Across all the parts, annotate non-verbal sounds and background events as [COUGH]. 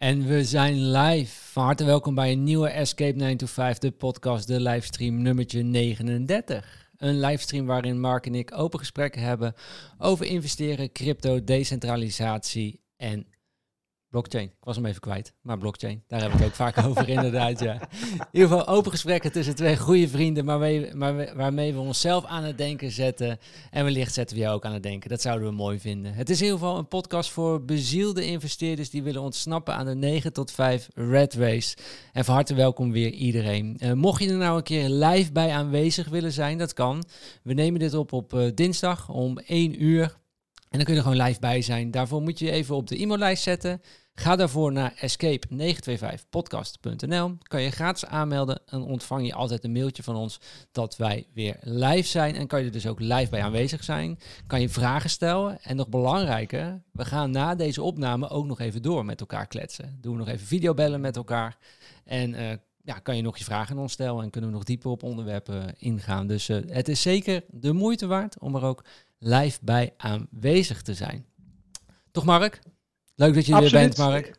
En we zijn live. Van harte welkom bij een nieuwe Escape 9 to 5, de podcast, de livestream nummertje 39. Een livestream waarin Mark en ik open gesprekken hebben over investeren, crypto, decentralisatie en Blockchain. Ik was hem even kwijt, maar blockchain, daar hebben we het ook vaak [LAUGHS] over inderdaad, ja. In ieder geval open gesprekken tussen twee goede vrienden, maar, we, maar waarmee we onszelf aan het denken zetten. En wellicht zetten we jou ook aan het denken. Dat zouden we mooi vinden. Het is in ieder geval een podcast voor bezielde investeerders die willen ontsnappen aan de 9 tot 5 Red Race. En van harte welkom weer iedereen. Uh, mocht je er nou een keer live bij aanwezig willen zijn, dat kan. We nemen dit op op uh, dinsdag om 1 uur. En dan kun je er gewoon live bij zijn. Daarvoor moet je je even op de e-maillijst zetten. Ga daarvoor naar escape925podcast.nl. Kan je gratis aanmelden en ontvang je altijd een mailtje van ons dat wij weer live zijn. En kan je dus ook live bij aanwezig zijn. Kan je vragen stellen. En nog belangrijker, we gaan na deze opname ook nog even door met elkaar kletsen. Doen we nog even videobellen met elkaar. En uh, ja, kan je nog je vragen aan ons stellen en kunnen we nog dieper op onderwerpen ingaan. Dus uh, het is zeker de moeite waard om er ook live bij aanwezig te zijn. Toch Mark? Leuk dat je er bent, Mark.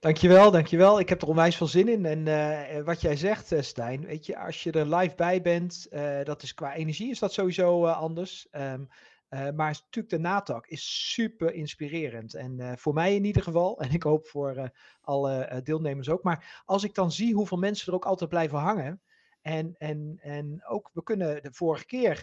Dankjewel, dankjewel. Ik heb er onwijs veel zin in. En uh, wat jij zegt, uh, Stijn, weet je, als je er live bij bent, uh, dat is qua energie is dat sowieso anders. Um, maar natuurlijk de natak is super inspirerend. En voor mij in ieder geval, [LAUGHS] en ik hoop voor alle deelnemers ook. Maar als ik dan zie hoeveel mensen er ook altijd blijven hangen. En, en, en ook, we kunnen de vorige keer,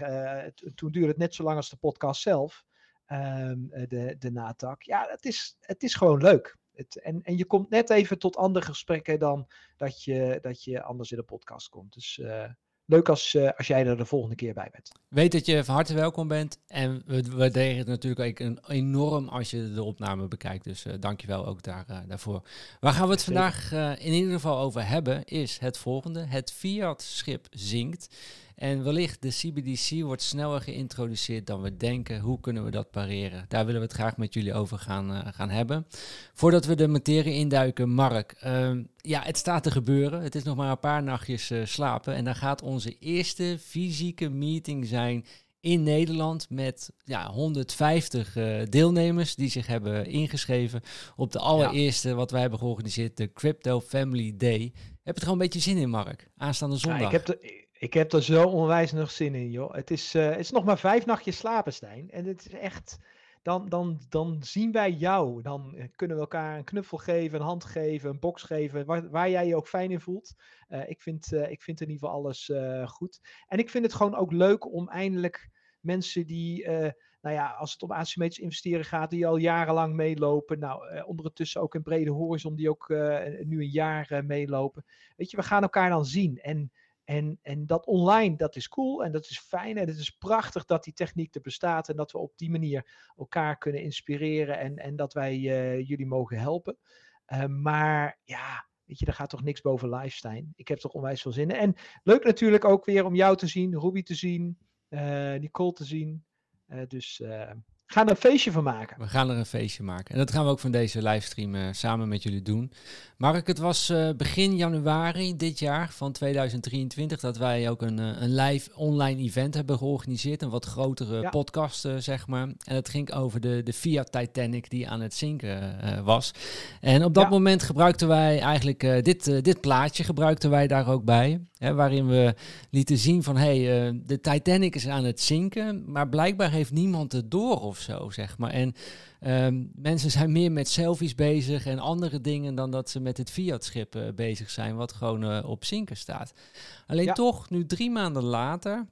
toen duurde het net zo lang als de podcast zelf. Um, de, de natak. Ja, het is, het is gewoon leuk. Het, en, en je komt net even tot andere gesprekken dan dat je, dat je anders in de podcast komt. Dus uh, leuk als, uh, als jij er de volgende keer bij bent. Weet dat je van harte welkom bent. En we waarderen het natuurlijk ook enorm als je de opname bekijkt. Dus uh, dankjewel ook daar, daarvoor. Waar gaan we het vandaag in ieder geval over hebben, is het volgende. Het Fiat-schip zinkt. En wellicht de CBDC wordt sneller geïntroduceerd dan we denken. Hoe kunnen we dat pareren? Daar willen we het graag met jullie over gaan, uh, gaan hebben. Voordat we de materie induiken, Mark. Uh, ja, het staat te gebeuren. Het is nog maar een paar nachtjes uh, slapen. En dan gaat onze eerste fysieke meeting zijn in Nederland met ja, 150 uh, deelnemers die zich hebben ingeschreven op de allereerste ja. wat wij hebben georganiseerd, de Crypto Family Day. Heb je er gewoon een beetje zin in, Mark? Aanstaande zondag. Ja, ik heb de, ik heb er zo onwijs nog zin in, joh. Het is, uh, het is nog maar vijf nachtjes slapen, Stijn. En het is echt... Dan, dan, dan zien wij jou. Dan eh, kunnen we elkaar een knuffel geven, een hand geven, een box geven. Waar, waar jij je ook fijn in voelt. Uh, ik, vind, ik vind in ieder geval alles goed. En ik vind het gewoon ook leuk om eindelijk mensen die nou ja, als het om asymmetrisch investeren gaat, die al jarenlang meelopen. Nou, ondertussen ook in Brede Horizon, die ook nu een jaar meelopen. Weet je, we gaan elkaar dan zien. En en, en dat online, dat is cool en dat is fijn. En het is prachtig dat die techniek er bestaat. En dat we op die manier elkaar kunnen inspireren. En, en dat wij uh, jullie mogen helpen. Uh, maar ja, weet je, daar gaat toch niks boven lifestyle. Ik heb toch onwijs veel zin in. En leuk natuurlijk ook weer om jou te zien, Ruby te zien, uh, Nicole te zien. dus gaan er een feestje van maken. We gaan er een feestje maken. En dat gaan we ook van deze livestream uh, samen met jullie doen. Mark, het was uh, begin januari dit jaar van 2023 dat wij ook een, uh, een live online event hebben georganiseerd. Een wat grotere ja. podcast, zeg maar. En het ging over de, de Fiat Titanic die aan het zinken was. En op dat ja. moment gebruikten wij eigenlijk dit, dit plaatje gebruikten wij daar ook bij. Hè, waarin we lieten zien van hey, de Titanic is aan het zinken. Maar blijkbaar heeft niemand het door of zo, zeg maar. En um, mensen zijn meer met selfies bezig en andere dingen dan dat ze met het Fiat-schip uh, bezig zijn, wat gewoon uh, op zinken staat. Alleen ja. toch, nu drie maanden later,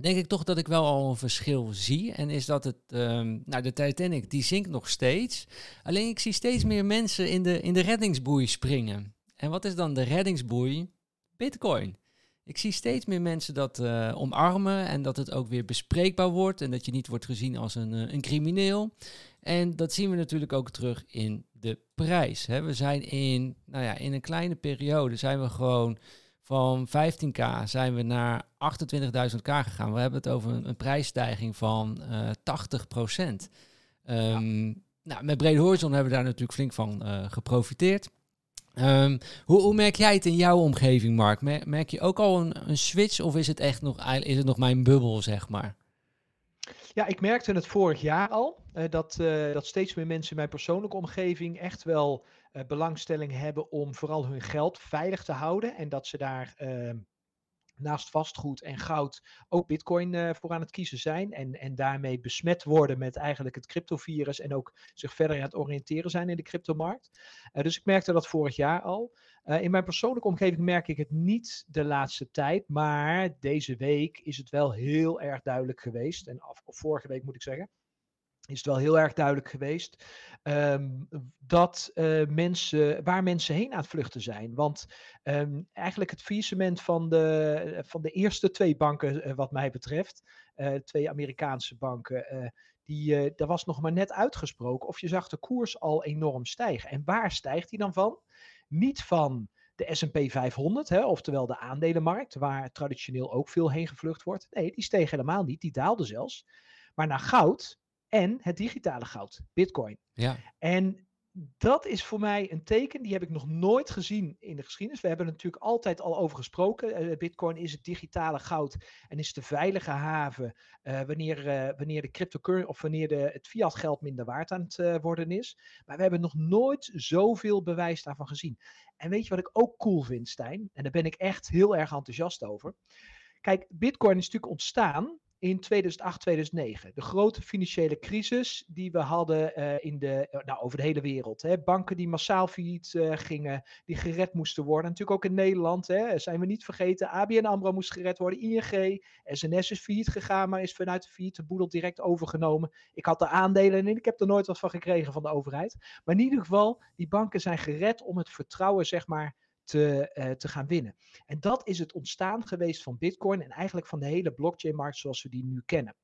denk ik toch dat ik wel al een verschil zie. En is dat het, um, nou de Titanic, die zinkt nog steeds. Alleen ik zie steeds meer mensen in de, in de reddingsboei springen. En wat is dan de reddingsboei? Bitcoin. Ik zie steeds meer mensen dat uh, omarmen en dat het ook weer bespreekbaar wordt en dat je niet wordt gezien als een, uh, een crimineel. En dat zien we natuurlijk ook terug in de prijs. Hè. We zijn in, nou ja, in een kleine periode zijn we gewoon van 15k zijn we naar 28.000k gegaan. We hebben het over een, een prijsstijging van uh, 80%. Um, ja. nou, met Brede Horizon hebben we daar natuurlijk flink van geprofiteerd. Um, hoe, merk jij het in jouw omgeving, Mark? Merk, je ook al een, een, switch of is het echt nog, is het nog mijn bubbel, zeg maar? Ja, ik merkte het vorig jaar al, uh, dat, uh, dat steeds meer mensen in mijn persoonlijke omgeving echt wel uh, belangstelling hebben om vooral hun geld veilig te houden. En dat ze daar ehm, naast vastgoed en goud ook bitcoin voor aan het kiezen zijn. En, en daarmee besmet worden met eigenlijk het cryptovirus en ook zich verder aan het oriënteren zijn in de cryptomarkt. dus ik merkte dat vorig jaar al. Uh, in mijn persoonlijke omgeving merk ik het niet de laatste tijd, maar deze week is het wel heel erg duidelijk geweest. En af, of vorige week moet ik zeggen, is het wel heel erg duidelijk geweest um, dat uh, mensen, waar mensen heen aan het vluchten zijn. Want um, eigenlijk het faillissement van de, van de eerste twee banken, uh, wat mij betreft, uh, twee Amerikaanse banken, die, daar was nog maar net uitgesproken of je zag de koers al enorm stijgen. En waar stijgt die dan van? Niet van de SP 500, hè, oftewel de aandelenmarkt, waar traditioneel ook veel heen gevlucht wordt. Nee, die steeg helemaal niet, die daalde zelfs. Maar naar goud en het digitale goud, Bitcoin. Ja. En dat is voor mij een teken, die heb ik nog nooit gezien in de geschiedenis. We hebben er natuurlijk altijd al over gesproken. Uh, Bitcoin is het digitale goud en is de veilige haven uh, wanneer, uh, wanneer de cryptocurrency of wanneer de, het fiat geld minder waard aan het worden is. Maar we hebben nog nooit zoveel bewijs daarvan gezien. En weet je wat ik ook cool vind, Stijn? En daar ben ik echt heel erg enthousiast over. Kijk, Bitcoin is natuurlijk ontstaan in 2008, 2009. De grote financiële crisis die we hadden uh, in de, uh, nou, over de hele wereld. Hè. Banken die massaal failliet uh, gingen, die gered moesten worden. Natuurlijk ook in Nederland, hè, zijn we niet vergeten. ABN AMRO moest gered worden, ING, SNS is failliet gegaan, maar is vanuit de failliet de boedel direct overgenomen. Ik had de aandelen en ik heb er nooit wat van gekregen van de overheid. Maar in ieder geval, die banken zijn gered om het vertrouwen, zeg maar, te, uh, te gaan winnen. En dat is het ontstaan geweest van Bitcoin en eigenlijk van de hele blockchain-markt zoals we die nu kennen.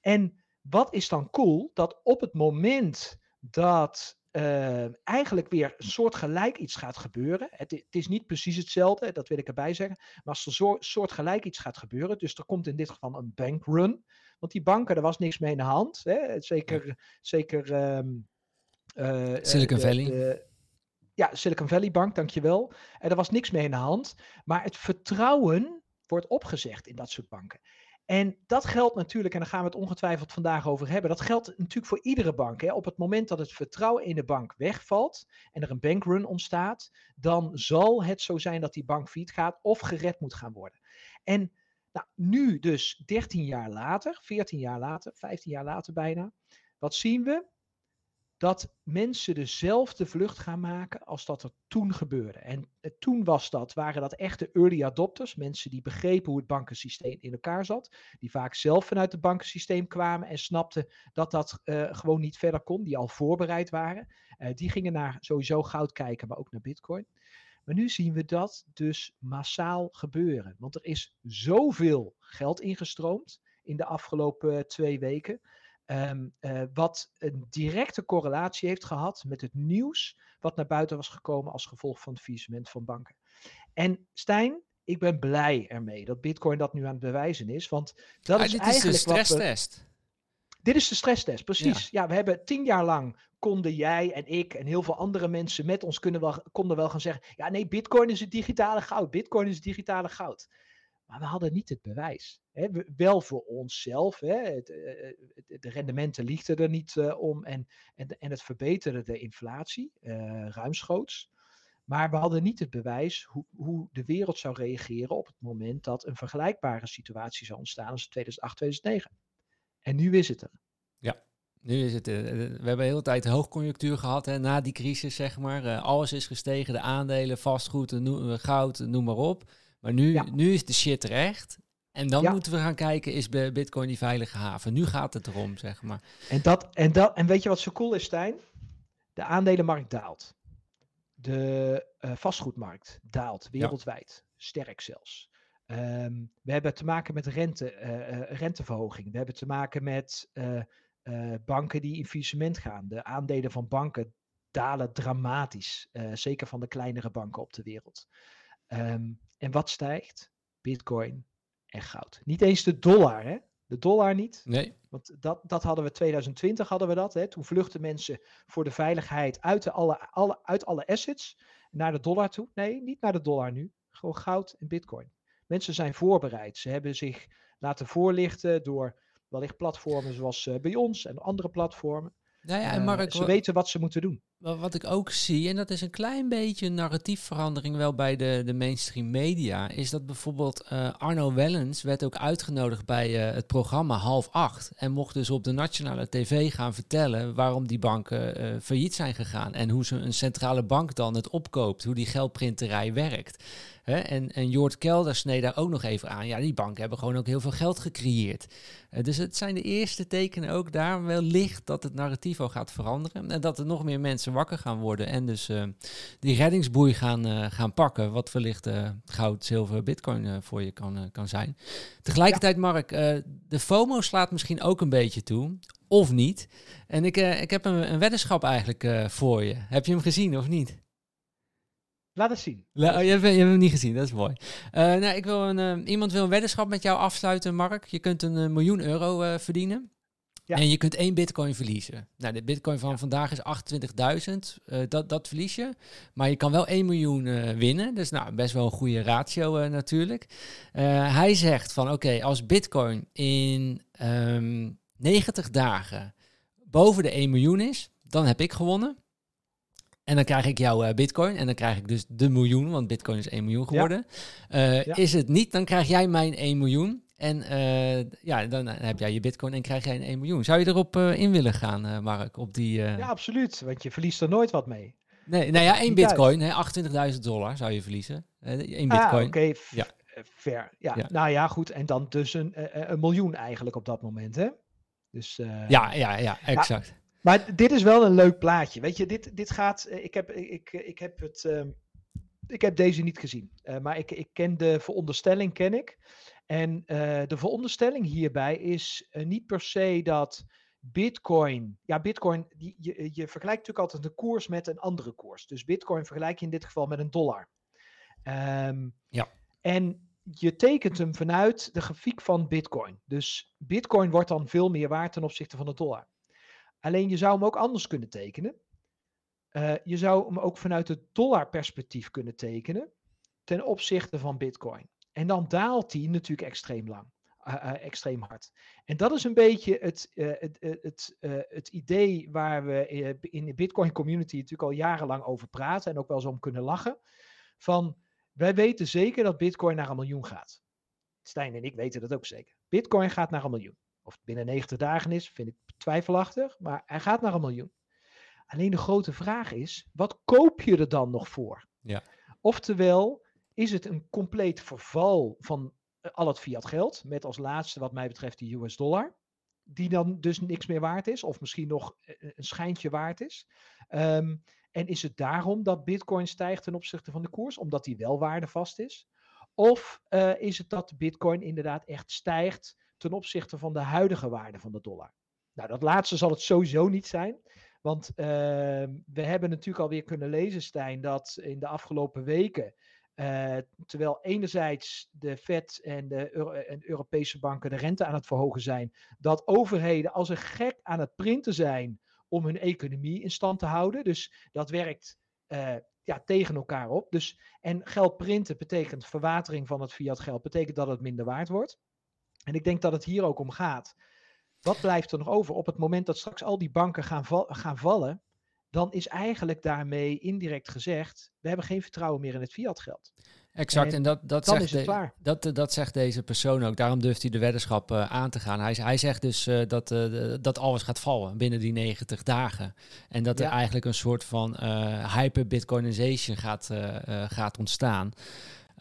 En wat is dan cool? Dat op het moment dat uh, eigenlijk weer een soort gelijk iets gaat gebeuren. Het, het, is niet precies hetzelfde, dat wil ik erbij zeggen. Maar als er soort gelijk iets gaat gebeuren, dus er komt in dit geval een bankrun. Want die banken, er was niks mee in de hand. Hè? Zeker, zeker um, uh, Silicon Valley. De, ja, Silicon Valley Bank, dankjewel. En er was niks mee in de hand. Maar het vertrouwen wordt opgezegd in dat soort banken. En dat geldt natuurlijk, en daar gaan we het ongetwijfeld vandaag over hebben, dat geldt natuurlijk voor iedere bank. Hè. Op het moment dat het vertrouwen in de bank wegvalt en er een bankrun ontstaat, dan zal het zo zijn dat die bank failliet gaat of gered moet gaan worden. En nou, nu dus 13 jaar later, 14 jaar later, 15 jaar later bijna, wat zien we? Dat mensen dezelfde vlucht gaan maken als dat er toen gebeurde. En eh, toen was dat, waren dat echte early adopters, mensen die begrepen hoe het bankensysteem in elkaar zat, die vaak zelf vanuit het bankensysteem kwamen en snapten dat dat uh, gewoon niet verder kon, die al voorbereid waren. Uh, die gingen naar sowieso goud kijken, maar ook naar bitcoin. Maar nu zien we dat dus massaal gebeuren, want er is zoveel geld ingestroomd in de afgelopen twee weken. Um, uh, wat een directe correlatie heeft gehad met het nieuws wat naar buiten was gekomen als gevolg van het faillissement van banken. En Stijn, ik ben blij ermee dat Bitcoin dat nu aan het bewijzen is, want dat is dit eigenlijk is de stresstest. Dit is de stresstest, precies. Ja. ja. we hebben tien jaar lang konden jij en ik en heel veel andere mensen met ons kunnen wel, konden wel gaan zeggen: ja, nee, Bitcoin is het digitale goud. Bitcoin is het digitale goud. Maar we hadden niet het bewijs. Wel voor onszelf. Het, eh, het, de rendementen liegden er niet uh, om en, en, en het verbeterde de inflatie uh, ruimschoots. Maar we hadden niet het bewijs hoe, hoe, de wereld zou reageren op het moment dat een vergelijkbare situatie zou ontstaan als 2008, 2009. En nu is het er. Ja, nu is het. we hebben de hele tijd hoogconjunctuur gehad hè, na die crisis, zeg maar. alles is gestegen, de aandelen, vastgoed, goud, noem maar op. Maar nu, nu is de shit recht. En dan moeten we gaan kijken, is Bitcoin die veilige haven? Nu gaat het erom, zeg maar. En, dat, en, dat, en weet je wat zo cool is, Stijn? De aandelenmarkt daalt. De uh, vastgoedmarkt daalt wereldwijd. Sterk zelfs. Um, we hebben te maken met rente, uh, renteverhoging. We hebben te maken met uh, banken die in faillissement gaan. De aandelen van banken dalen dramatisch. zeker van de kleinere banken op de wereld. Um, en wat stijgt? Bitcoin en goud. Niet eens de dollar, hè? De dollar niet. Nee. Want dat, dat hadden we 2020 hadden we dat. Hè? Toen vluchten mensen voor de veiligheid uit, de alle, alle, uit alle assets naar de dollar toe. Nee, niet naar de dollar nu. Gewoon goud en bitcoin. Mensen zijn voorbereid. Ze hebben zich laten voorlichten door wellicht platformen zoals bij ons en andere platformen. Nou ja, en Mark, ze weten wat ze moeten doen. Wat ik ook zie, en dat is een klein beetje een narratiefverandering wel bij de, de mainstream media, is dat bijvoorbeeld uh, Arno Wellens werd ook uitgenodigd bij uh, het programma Half Acht. En mocht dus op de nationale tv gaan vertellen waarom die banken uh, failliet zijn gegaan. En hoe ze een centrale bank dan het opkoopt, hoe die geldprinterij werkt. En, en Jort Kelder sneed daar ook nog even aan. Ja, die banken hebben gewoon ook heel veel geld gecreëerd. Dus het zijn de eerste tekenen ook daar wellicht dat het narratief al gaat veranderen. En dat er nog meer mensen wakker gaan worden. En dus uh, die reddingsboei gaan, uh, gaan pakken. Wat wellicht goud, zilver, bitcoin voor je kan, kan zijn. Tegelijkertijd, ja. Mark, de FOMO slaat misschien ook een beetje toe. Of niet. En ik, ik heb een, een weddenschap eigenlijk voor je. Heb je hem gezien of niet? Laat het zien. La, oh, je, hebt, je, hebt, hem niet gezien, dat is mooi. Uh, nou, ik wil een, uh, iemand wil een weddenschap met jou afsluiten, Mark. Je kunt een uh, miljoen euro verdienen. Ja. En je kunt één bitcoin verliezen. Nou, de bitcoin van ja. vandaag is 28.000. dat, dat verlies je. Maar je kan wel 1 miljoen winnen. Dus nou, best wel een goede ratio natuurlijk. hij zegt van oké, als bitcoin in um, ehm, 90 dagen boven de 1 miljoen is, dan heb ik gewonnen. En dan krijg ik jouw bitcoin. En dan krijg ik dus de miljoen, want bitcoin is 1 miljoen geworden. Ja. Is het niet, dan krijg jij mijn 1 miljoen. En uh, ja, dan heb jij je bitcoin en krijg jij een 1 miljoen. Zou je erop in willen gaan, Mark? Op die, Ja, absoluut. Want je verliest er nooit wat mee. Nee, nou ja, één bitcoin, 28.000 dollar zou je verliezen. Eén bitcoin. Ah, oké. Okay. Ja. Fair. Ja. ja. nou ja, goed. En dan dus een, een miljoen eigenlijk op dat moment, hè? Dus, ja, ja, ja, exact. Maar dit is wel een leuk plaatje. Weet je, dit, dit gaat. Eh, ik heb, ik, ik heb het. Uh, ik heb deze niet gezien. Maar ik, ik ken de veronderstelling, ken ik. En uh, de veronderstelling hierbij is niet per se dat Bitcoin. Ja, Bitcoin. Die, je, je vergelijkt natuurlijk altijd de koers met een andere koers. Dus Bitcoin vergelijk je in dit geval met een dollar. Um, ja. En je tekent hem vanuit de grafiek van Bitcoin. Dus Bitcoin wordt dan veel meer waard ten opzichte van de dollar. Alleen je zou hem ook anders kunnen tekenen. Uh, je zou hem ook vanuit het dollarperspectief kunnen tekenen ten opzichte van Bitcoin. En dan daalt die natuurlijk extreem lang, uh, uh, extreem hard. En dat is een beetje het, het, het, het idee waar we in de Bitcoin community natuurlijk al jarenlang over praten en ook wel eens om kunnen lachen. Van wij weten zeker dat Bitcoin naar een miljoen gaat. Stijn en ik weten dat ook zeker. Bitcoin gaat naar een miljoen. Of het binnen 90 dagen is, vind ik twijfelachtig, maar hij gaat naar een miljoen. Alleen de grote vraag is, wat koop je er dan nog voor? Ja. Oftewel, is het een compleet verval van eh, al het fiat geld, met als laatste wat mij betreft de US dollar, die dan dus niks meer waard is, of misschien nog eh, een schijntje waard is. Um, en is het daarom dat Bitcoin stijgt ten opzichte van de koers, omdat die wel waardevast is? Of is het dat Bitcoin inderdaad echt stijgt ten opzichte van de huidige waarde van de dollar? Nou, dat laatste zal het sowieso niet zijn. Want uh, we hebben natuurlijk alweer kunnen lezen, Stijn, dat in de afgelopen weken, uh, terwijl enerzijds de Fed en de en Europese banken de rente aan het verhogen zijn, dat overheden als een gek aan het printen zijn om hun economie in stand te houden. Dus dat werkt uh, ja, tegen elkaar op. Dus, en geld printen betekent verwatering van het fiat geld, betekent dat het minder waard wordt. En ik denk dat het hier ook om gaat. Wat blijft er nog over? Op het moment dat straks al die banken gaan, gaan vallen, dan is eigenlijk daarmee indirect gezegd: we hebben geen vertrouwen meer in het fiatgeld. Exact, en, dat, dat, zegt de, dat, dat zegt deze persoon ook. Daarom durft hij de weddenschap uh, aan te gaan. Hij, hij zegt dus uh, dat, uh, dat alles gaat vallen binnen die 90 dagen. En dat er eigenlijk een soort van hyper-bitcoinization gaat, gaat ontstaan.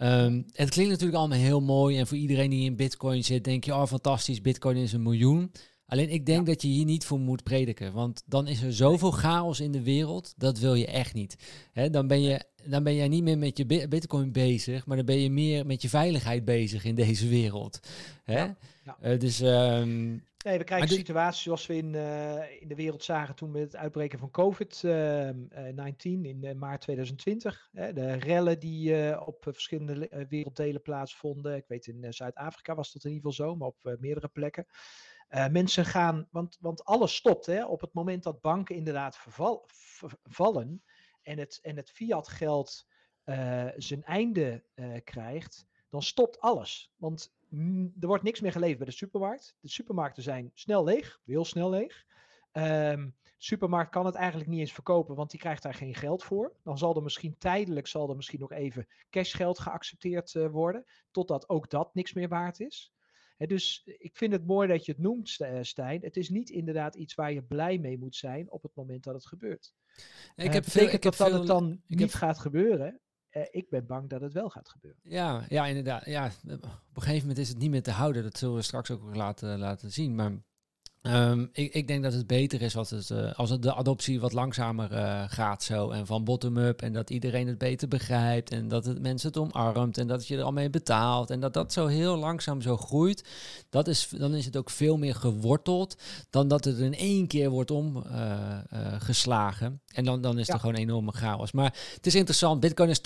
Um, het klinkt natuurlijk allemaal heel mooi. En voor iedereen die in bitcoin zit, denk je, oh fantastisch, bitcoin is een miljoen. Alleen ik denk dat je hier niet voor moet prediken. Want dan is er zoveel chaos in de wereld. Dat wil je echt niet. He, dan, ben je, dan ben jij niet meer met je bitcoin bezig. Maar dan ben je meer met je veiligheid bezig in deze wereld. Hè? Ja, ja. Uh, dus um, Nee, we krijgen een situatie zoals we in, uh, in de wereld zagen toen met het uitbreken van COVID-19 uh, in uh, maart 2020. Hè, de rellen die op verschillende werelddelen plaatsvonden. Ik weet in Zuid-Afrika was dat in ieder geval zo, maar op meerdere plekken. Mensen gaan, want, want alles stopt hè, op het moment dat banken inderdaad verval, vervallen en het, en het fiat geld zijn einde krijgt, dan stopt alles. Want er wordt niks meer geleverd bij de supermarkt. De supermarkten zijn snel leeg, heel snel leeg. Um, supermarkt kan het eigenlijk niet eens verkopen, want die krijgt daar geen geld voor. Dan zal er misschien tijdelijk zal er misschien nog even cashgeld geaccepteerd worden, totdat ook dat niks meer waard is. Dus ik vind het mooi dat je het noemt, eh, Stijn. Het is niet inderdaad iets waar je blij mee moet zijn op het moment dat het gebeurt. Ik heb uh, veel, ik dat, heb dat het dan niet gaat gebeuren. Uh, ik ben bang dat het wel gaat gebeuren. Ja, ja inderdaad. Ja, op een gegeven moment is het niet meer te houden. Dat zullen we straks ook laten, laten zien. Maar Um, ik, ik, denk dat het beter is als, het, uh, als het de adoptie wat langzamer uh, gaat zo. En van bottom-up. En dat iedereen het beter begrijpt. En dat het mensen het omarmt. En dat je er al mee betaalt. En dat dat zo heel langzaam zo groeit. Dat is, dan is het ook veel meer geworteld. Dan dat het in één keer wordt omgeslagen. Uh, en dan, dan is ja. er gewoon enorme chaos. Maar het is interessant. Bitcoin is 80%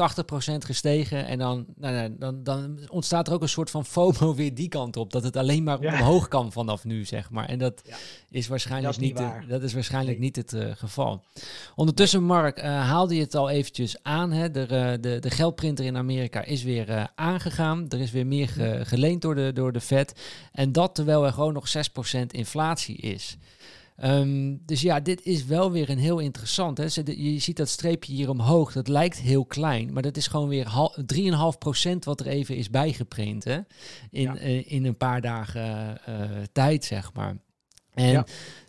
gestegen. En dan, nou, nou, dan, dan ontstaat er ook een soort van [LAUGHS] FOMO weer die kant op. Dat het alleen maar ja. omhoog kan vanaf nu, zeg maar. En dat is waarschijnlijk dat is niet, de, dat is waarschijnlijk niet het uh, geval. Ondertussen, Mark, uh, haalde je het al eventjes aan. Hè? De, uh, de, de geldprinter in Amerika is weer aangegaan. Er is weer meer ge, geleend door de, door de Fed. En dat terwijl er gewoon nog 6% inflatie is. Um, dus ja, dit is wel weer een heel interessant. Hè? Je ziet dat streepje hier omhoog, dat lijkt heel klein, maar dat is gewoon weer 3,5% wat er even is bijgeprint hè? In, ja. in een paar dagen uh, tijd, zeg maar. En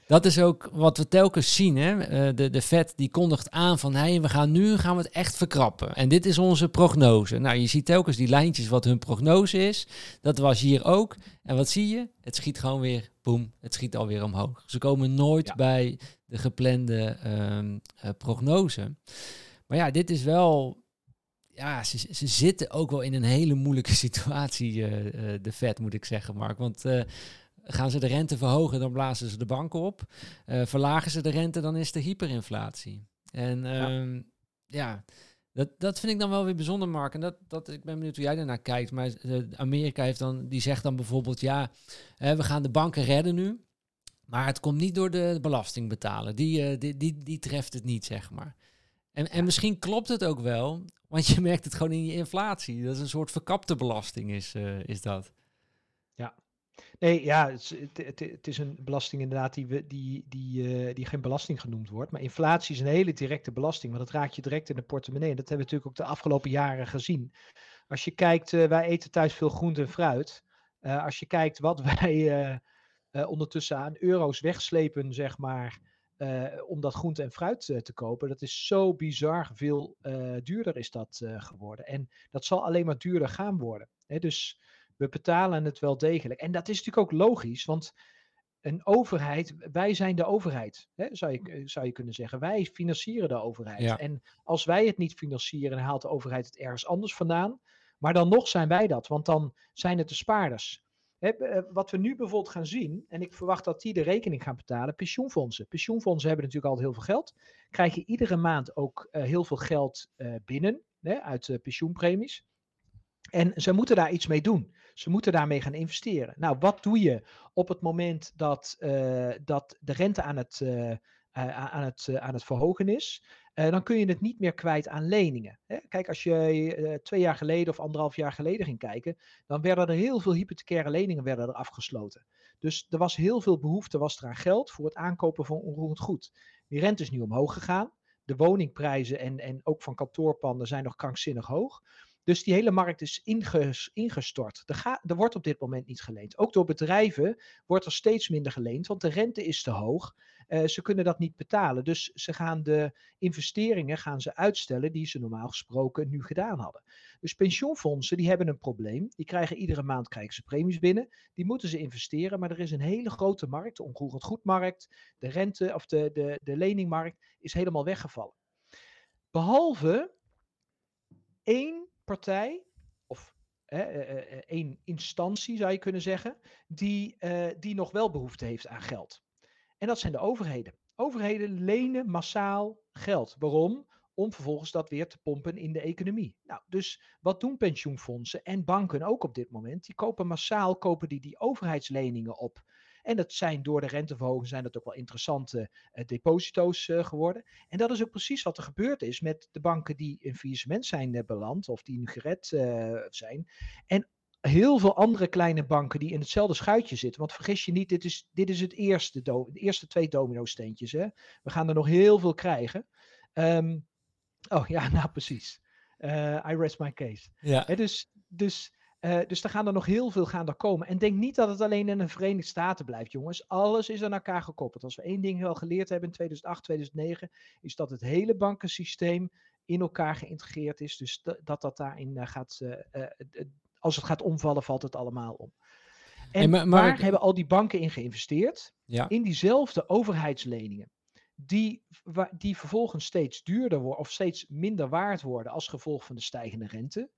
dat is ook wat we telkens zien. Hè? Uh, de, de Fed die kondigt aan van hey, we gaan nu gaan we het echt verkrappen. En dit is onze prognose. Nou, je ziet telkens die lijntjes wat hun prognose is. Dat was hier ook. En wat zie je? Het schiet gewoon weer, boem, het schiet alweer omhoog. Ze komen nooit ja. bij de geplande um, uh, prognose. Maar ja, dit is wel ja, ze, ze zitten ook wel in een hele moeilijke [LAUGHS] situatie, uh, uh, de Fed, moet ik zeggen, Mark. Want uh, Gaan ze de rente verhogen, dan blazen ze de banken op. Uh, verlagen ze de rente, dan is er hyperinflatie. En ja. ja, dat, dat vind ik dan wel weer bijzonder, Mark. En dat, dat, ik ben benieuwd hoe jij daarnaar kijkt. Maar uh, Amerika heeft dan, die zegt dan bijvoorbeeld, ja, we gaan de banken redden nu. Maar het komt niet door de belasting betalen. Die, die, die, die treft het niet, zeg maar. En, en misschien klopt het ook wel, want je merkt het gewoon in je inflatie. Dat is een soort verkapte belasting, is, is dat. Nee, ja, het, het, het, is een belasting inderdaad die, die, die, uh, die geen belasting genoemd wordt. Maar inflatie is een hele directe belasting, want dat raakt je direct in de portemonnee. En dat hebben we natuurlijk ook de afgelopen jaren gezien. Als je kijkt, uh, wij eten thuis veel groente en fruit. Uh, als je kijkt wat [LAUGHS] wij ondertussen aan euro's wegslepen, zeg maar, om dat groente en fruit te kopen, dat is zo bizar veel duurder is dat geworden. En dat zal alleen maar duurder gaan worden. Hè? Dus we betalen het wel degelijk. En dat is natuurlijk ook logisch, want een overheid, wij zijn de overheid, hè, zou, je, eh, zou je kunnen zeggen. Wij financieren de overheid. Ja. En als wij het niet financieren, dan haalt de overheid het ergens anders vandaan. Maar dan nog zijn wij dat, want dan zijn het de spaarders. Hè, eh, wat we nu bijvoorbeeld gaan zien, en ik verwacht dat die de rekening gaan betalen, pensioenfondsen. Pensioenfondsen hebben natuurlijk altijd heel veel geld. Krijgen iedere maand ook uh, heel veel geld uh, binnen hè, uit uh, pensioenpremies. En ze moeten daar iets mee doen. Ze moeten daarmee gaan investeren. Nou, wat doe je op het moment dat, uh, dat de rente aan het, uh, uh, aan het, aan het verhogen is? dan kun je het niet meer kwijt aan leningen. Hè? Kijk, als je twee jaar geleden of anderhalf jaar geleden ging kijken, dan werden er heel veel hypothecaire leningen werden er afgesloten. Dus er was heel veel behoefte was er aan geld voor het aankopen van onroerend goed. Die rente is nu omhoog gegaan. De woningprijzen en, en ook van kantoorpanden zijn nog krankzinnig hoog. Dus die hele markt is ingestort. Er, wordt op dit moment niet geleend. Ook door bedrijven wordt er steeds minder geleend, want de rente is te hoog. Uh, ze kunnen dat niet betalen. Dus ze gaan de investeringen gaan ze uitstellen die ze normaal gesproken nu gedaan hadden. Dus pensioenfondsen die hebben een probleem. Die krijgen iedere maand krijgen ze premies binnen. Die moeten ze investeren, maar er is een hele grote markt, de onroerend goedmarkt, de rente of de, de, de leningmarkt is helemaal weggevallen. Behalve één partij, of één instantie zou je kunnen zeggen, die, die nog wel behoefte heeft aan geld. En dat zijn de overheden. Overheden lenen massaal geld. Waarom? Om vervolgens dat weer te pompen in de economie. Nou, dus wat doen pensioenfondsen en banken ook op dit moment? Die kopen massaal kopen die, die overheidsleningen op. En dat zijn door de renteverhoging zijn dat ook wel interessante uh, deposito's uh, geworden. En dat is ook precies wat er gebeurd is met de banken die in faillissement zijn uh, beland of die nu gered zijn. En heel veel andere kleine banken die in hetzelfde schuitje zitten. Want vergis je niet, dit is, dit is het eerste, de eerste twee domino-steentjes. Hè? We gaan er nog heel veel krijgen. Ehm, oh ja, [LAUGHS] nou precies. Uh, I rest my case. Ja. dus, dus, uh, dus er gaan er nog heel veel gaan er komen. En denk niet dat het alleen in de Verenigde Staten blijft, jongens. Alles is aan elkaar gekoppeld. Als we één ding wel geleerd hebben in 2008, 2009, is dat het hele bankensysteem in elkaar geïntegreerd is. Dus dat dat daarin uh, gaat, als het gaat omvallen, valt het allemaal om. En maar, maar, waar hebben al die banken in geïnvesteerd? Ja. In diezelfde overheidsleningen die, die vervolgens steeds duurder worden of steeds minder waard worden als gevolg van de stijgende rente.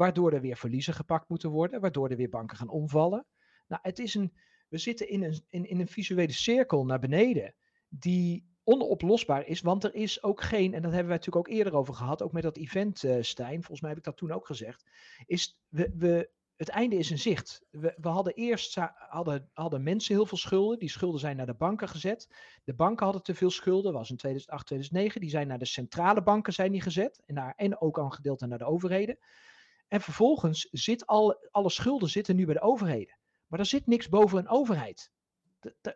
Waardoor er weer verliezen gepakt moeten worden, waardoor er weer banken gaan omvallen. Nou, het is een, we zitten in een, in, in een visuele cirkel naar beneden, die onoplosbaar is, want er is ook geen, en dat hebben wij natuurlijk ook eerder over gehad, ook met dat event, uh, Stijn, volgens mij heb ik dat toen ook gezegd, is we, we, het einde is in zicht. We, we hadden eerst hadden, hadden mensen heel veel schulden. Die schulden zijn naar de banken gezet. De banken hadden te veel schulden. was in 2008, 2009. Die zijn naar de centrale banken zijn die gezet. En, naar, en ook al een gedeelte naar de overheden. En vervolgens zit al, alle schulden zitten nu bij de overheden. Maar er zit niks boven een overheid.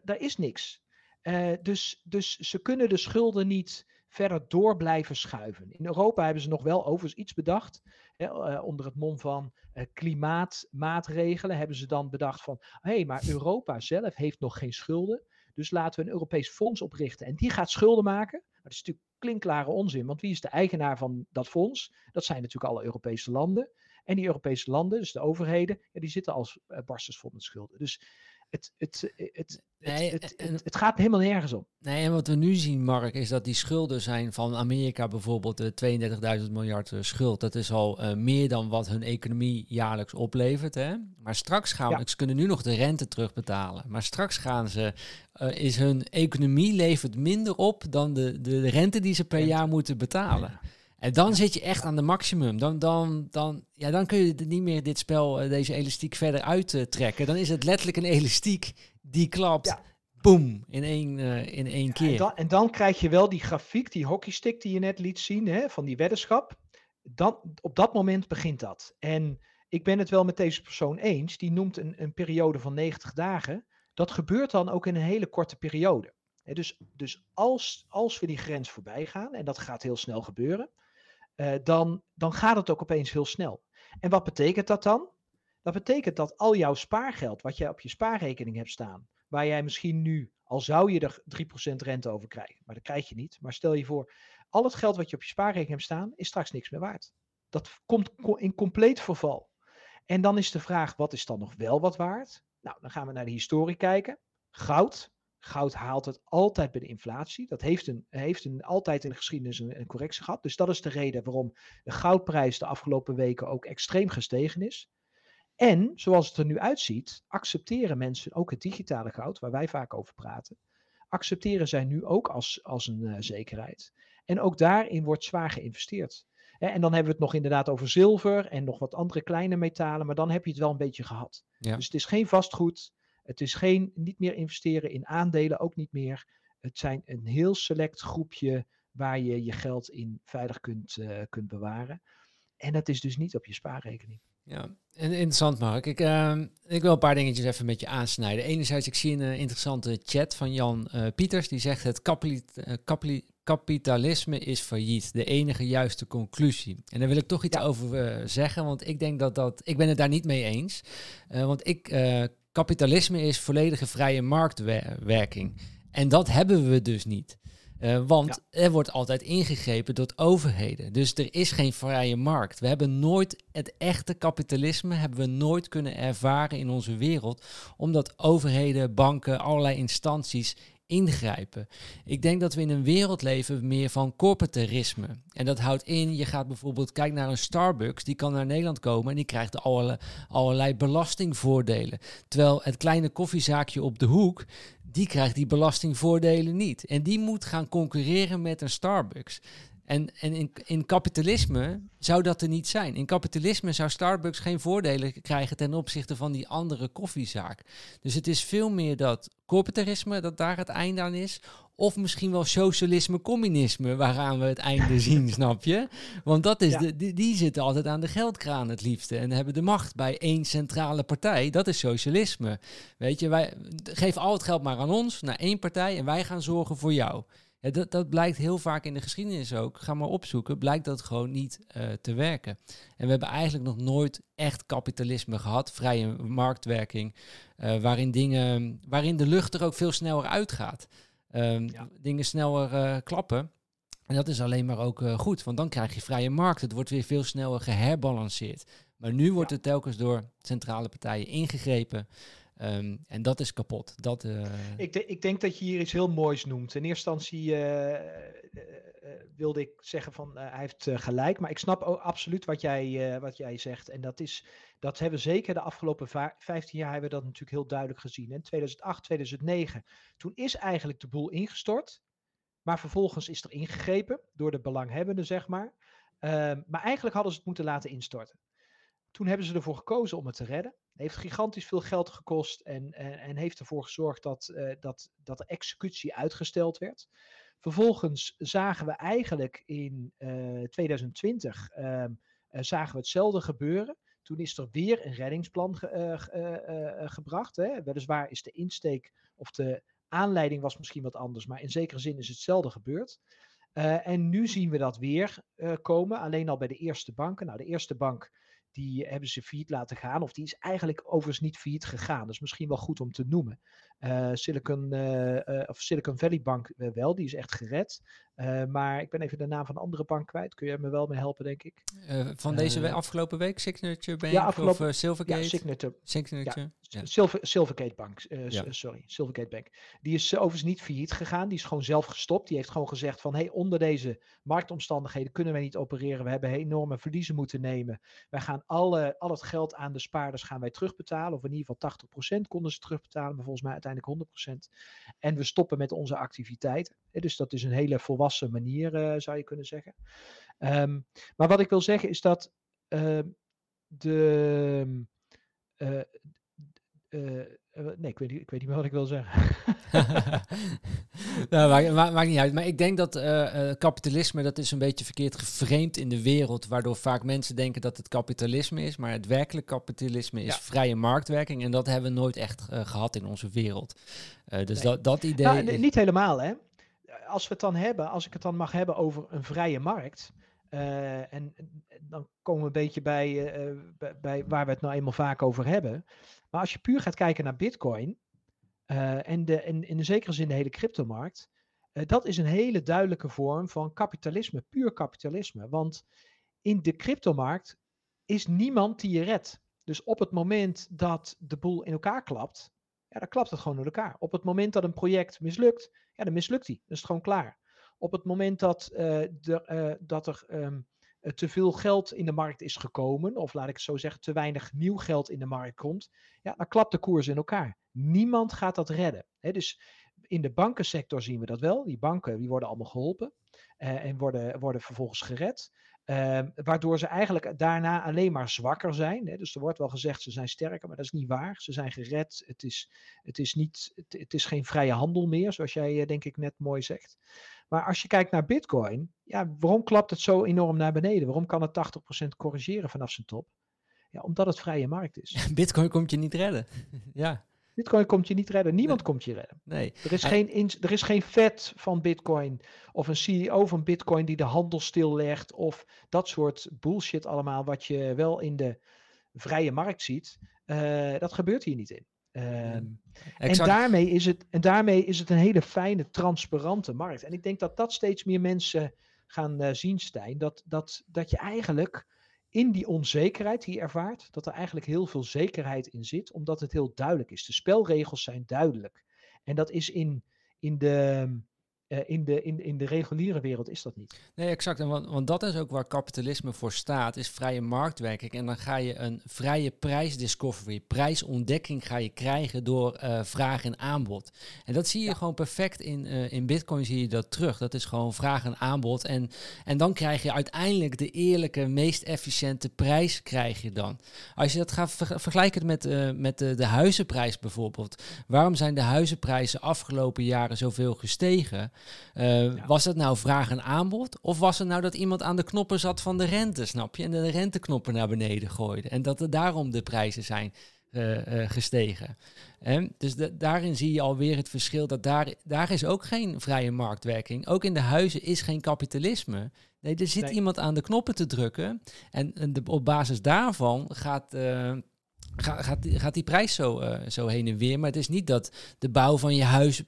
Daar is niks. Uh, dus, dus ze kunnen de schulden niet verder door blijven schuiven. In Europa hebben ze nog wel overigens iets bedacht. Hè, uh, onder het mom van uh, klimaatmaatregelen hebben ze dan bedacht van... hé, hey, maar Europa zelf heeft nog geen schulden. Dus laten we een Europees fonds oprichten. En die gaat schulden maken. Maar dat is natuurlijk klinkklare onzin. Want wie is de eigenaar van dat fonds? Dat zijn natuurlijk alle Europese landen. En die Europese landen, dus de overheden, ja, die zitten als uh, barstens vol met schulden. Dus het, het, het, nee, het, het, gaat helemaal nergens om. Nee, en wat we nu zien, Mark, is dat die schulden zijn van Amerika bijvoorbeeld de 32.000 miljard eh, schuld. Dat is al uh, meer dan wat hun economie jaarlijks oplevert. Hè? Maar straks gaan ja. ze kunnen nu nog de rente terugbetalen. Maar straks gaan ze, uh, is hun economie levert minder op dan de, de, de rente die ze per jaar moeten betalen. Ja. En dan zit je echt aan de maximum. Dan, dan, dan, ja, dan kun je niet meer dit spel, eh, deze elastiek verder uittrekken. Dan is het letterlijk een elastiek die klapt. Ja. Boom, in één, uh, in één keer. En dan, en dan, krijg je wel die grafiek, die hockeystick die je net liet zien, hè, van die weddenschap. Dan, op dat moment begint dat. En ik ben het wel met deze persoon eens. Die noemt een, een periode van 90 dagen. Dat gebeurt dan ook in een hele korte periode. dus dus als, als we die grens voorbij gaan, en dat gaat heel snel gebeuren, uh, dan, dan gaat het ook opeens heel snel. En wat betekent dat dan? Dat betekent dat al jouw spaargeld, wat jij op je spaarrekening hebt staan, waar jij misschien nu, al zou je er 3% rente over krijgen, maar dat krijg je niet. Maar stel je voor, al het geld wat je op je spaarrekening hebt staan, is straks niks meer waard. Dat komt in compleet verval. En dan is de vraag, wat is dan nog wel wat waard? Nou, dan gaan we naar de historie kijken. Goud, Goud haalt het altijd bij de inflatie. Dat heeft, een, heeft een, altijd in de geschiedenis een, een, correctie gehad. Dus dat is de reden waarom de goudprijs de afgelopen weken ook extreem gestegen is. En zoals het er nu uitziet, accepteren mensen ook het digitale goud, waar wij vaak over praten. Accepteren zij nu ook als, als een uh, zekerheid. En ook daarin wordt zwaar geïnvesteerd. en dan hebben we het nog inderdaad over zilver en nog wat andere kleine metalen, maar dan heb je het wel een beetje gehad. Ja. Dus het is geen vastgoed. Het is geen, niet meer investeren in aandelen, ook niet meer. Het zijn een heel select groepje waar je je geld in veilig kunt, uh, kunt bewaren. En dat is dus niet op je spaarrekening. Ja, interessant Mark. Ik, uh, ik wil een paar dingetjes even met je aansnijden. Enerzijds, ik zie een uh, interessante chat van Jan uh, Pieters. Die zegt het kapitalisme is failliet. De enige juiste conclusie. En daar wil ik toch iets over zeggen. Want ik denk dat dat... Ik ben het daar niet mee eens. want ik kapitalisme is volledige vrije marktwerking. En dat hebben we dus niet. Uh, want er wordt altijd ingegrepen door overheden. Dus er is geen vrije markt. We hebben nooit het echte kapitalisme hebben we nooit kunnen ervaren in onze wereld, omdat overheden, banken, allerlei instanties ingrijpen. Ik denk dat we in een wereld leven meer van corporativisme. En dat houdt in, je gaat bijvoorbeeld, kijk naar een Starbucks, die kan naar Nederland komen en die krijgt allerlei, allerlei belastingvoordelen. Terwijl het kleine koffiezaakje op de hoek, die krijgt die belastingvoordelen niet. En die moet gaan concurreren met een Starbucks. En, en in, in kapitalisme zou dat er niet zijn. In kapitalisme zou Starbucks geen voordelen krijgen ten opzichte van die andere koffiezaak. Dus het is veel meer dat corporativisme, dat daar het einde aan is. Of misschien wel socialisme, communisme, waaraan we het einde [LAUGHS] zien, snap je? Want dat is de, die, die, zitten altijd aan de geldkraan het liefste en hebben de macht bij één centrale partij. Dat is socialisme. Weet je, wij geef al het geld maar aan ons, naar één partij en wij gaan zorgen voor jou. Ja, dat, dat blijkt heel vaak in de geschiedenis ook. Ga maar opzoeken. Blijkt dat gewoon niet uh, te werken. En we hebben eigenlijk nog nooit echt kapitalisme gehad, vrije marktwerking, uh, waarin, dingen, waarin de lucht er ook veel sneller uitgaat. Um, ja. Dingen sneller uh, klappen. En dat is alleen maar ook goed, want dan krijg je vrije markt. Het wordt weer veel sneller geherbalanceerd. Maar nu wordt het telkens door centrale partijen ingegrepen. Um, en dat is kapot. Dat, uh... ik, ik, denk dat je hier iets heel moois noemt. In eerste instantie uh, uh, wilde ik zeggen van hij heeft gelijk. Maar ik snap ook absoluut wat jij, wat jij zegt. En dat, is, dat hebben we zeker de afgelopen 15 jaar hebben we dat natuurlijk heel duidelijk gezien. In 2008, 2009, toen is eigenlijk de boel ingestort. Maar vervolgens is er ingegrepen door de belanghebbenden, zeg maar. Ehm, maar eigenlijk hadden ze het moeten laten instorten. Toen hebben ze ervoor gekozen om het te redden. Heeft gigantisch veel geld gekost en, en, en heeft ervoor gezorgd dat, uh, dat, dat de executie uitgesteld werd. Vervolgens zagen we eigenlijk in uh, 2020 uh, zagen we hetzelfde gebeuren. Toen is er weer een reddingsplan ge, gebracht. Hè. Weliswaar is de insteek of de aanleiding was misschien wat anders, maar in zekere zin is hetzelfde gebeurd. en nu zien we dat weer komen, alleen al bij de eerste banken. Nou, de eerste bank die hebben ze failliet laten gaan. Of die is eigenlijk overigens niet failliet gegaan. Dat is misschien wel goed om te noemen. Uh, Silicon, uh, of Silicon Valley Bank wel, die is echt gered. Maar ik ben even de naam van een andere bank kwijt. Kun je me wel mee helpen, denk ik? van deze afgelopen week? Signature Bank ja, afgelopen, of Silvergate? Ja, Signature. Signature. Ja. Silver, Silvergate Bank, ja. sorry, Silvergate Bank. Die is overigens niet failliet gegaan. Die is gewoon zelf gestopt. Die heeft gewoon gezegd van, hey, onder deze marktomstandigheden kunnen wij niet opereren. We hebben enorme verliezen moeten nemen. Wij gaan alle, al het geld aan de spaarders gaan wij terugbetalen. Of in ieder geval 80% konden ze terugbetalen. Maar volgens mij uiteindelijk 100%. En we stoppen met onze activiteiten. Dus dat is een hele volwassen manier, uh, zou je kunnen zeggen. Um, maar wat ik wil zeggen is dat uh, de. Uh, nee, ik weet, niet, ik weet niet meer wat ik wil zeggen. [LAUGHS] nou, maakt, maakt, niet uit. Maar ik denk dat uh, kapitalisme, dat is een beetje verkeerd geframed in de wereld. Waardoor vaak mensen denken dat het kapitalisme is. Maar het werkelijk kapitalisme is ja. vrije marktwerking. En dat hebben we nooit echt uh, gehad in onze wereld. dus nee. dat, dat idee... Nou, is... Niet helemaal, hè. Als we het dan hebben, als ik het dan mag hebben over een vrije markt... Uh, en dan komen we een beetje bij, uh, bij, bij, waar we het nou eenmaal vaak over hebben. Maar als je puur gaat kijken naar Bitcoin en, de, in een zekere zin de hele cryptomarkt, dat is een hele duidelijke vorm van kapitalisme, puur kapitalisme. Want in de cryptomarkt is niemand die je redt. Dus op het moment dat de boel in elkaar klapt, ja, dan klapt het gewoon in elkaar. Op het moment dat een project mislukt, ja, dan mislukt die. Dan is het gewoon klaar. Op het moment dat, de, uh, dat er um, te veel geld in de markt is gekomen, of laat ik het zo zeggen, te weinig nieuw geld in de markt komt, ja, dan klapt de koers in elkaar. Niemand gaat dat redden. Dus in de bankensector zien we dat wel. Die banken die worden allemaal geholpen uh, en worden, worden vervolgens gered. Uh, waardoor ze eigenlijk daarna alleen maar zwakker zijn. Hè? Dus er wordt wel gezegd ze zijn sterker, maar dat is niet waar. Ze zijn gered. Het is, het is, niet, het, is geen vrije handel meer, zoals jij denk ik net mooi zegt. Maar als je kijkt naar Bitcoin, ja, waarom klapt het zo enorm naar beneden? Waarom kan het 80% corrigeren vanaf zijn top? Ja, omdat het vrije markt is. [LAUGHS] Bitcoin komt je niet redden. [LAUGHS] ja. Bitcoin komt je niet redden. Niemand nee. komt je redden. Nee. Er is, geen, er is geen vet van Bitcoin of een CEO van Bitcoin die de handel stillegt of dat soort bullshit allemaal wat je wel in de vrije markt ziet. Uh, dat gebeurt hier niet in. Um, en, daarmee is het, en daarmee is het een hele fijne, transparante markt. En ik denk dat dat steeds meer mensen gaan uh, zien, Stijn. Dat, dat, dat je eigenlijk in die onzekerheid die je ervaart, dat er eigenlijk heel veel zekerheid in zit, omdat het heel duidelijk is. De spelregels zijn duidelijk. En dat is in, in, de, Uh, in, de, in, in de reguliere wereld is dat niet. Nee, exact. En want, want dat is ook waar kapitalisme voor staat, is vrije marktwerking. En dan ga je een vrije prijsdiscovery, prijsontdekking ga je krijgen door uh, vraag en aanbod. En dat zie je gewoon perfect in, uh, in Bitcoin, zie je dat terug. Dat is gewoon vraag en aanbod. En, en dan krijg je uiteindelijk de eerlijke, meest efficiënte prijs krijg je dan. Als je dat gaat ver vergelijken met, met de, de huizenprijs bijvoorbeeld. Waarom zijn de huizenprijzen afgelopen jaren zoveel gestegen? Uh, Was het nou vraag en aanbod? Of was het nou dat iemand aan de knoppen zat van de rente, snap je? En de renteknoppen naar beneden gooide. En dat er daarom de prijzen zijn uh, uh, gestegen. En dus de, daarin zie je alweer het verschil dat daar, daar is ook geen vrije marktwerking. Ook in de huizen is geen kapitalisme. Nee, er zit nee. iemand aan de knoppen te drukken. En, en de, op basis daarvan gaat, uh, gaat, gaat, die, gaat die prijs zo, uh, zo heen en weer. Maar het is niet dat de bouw van je huis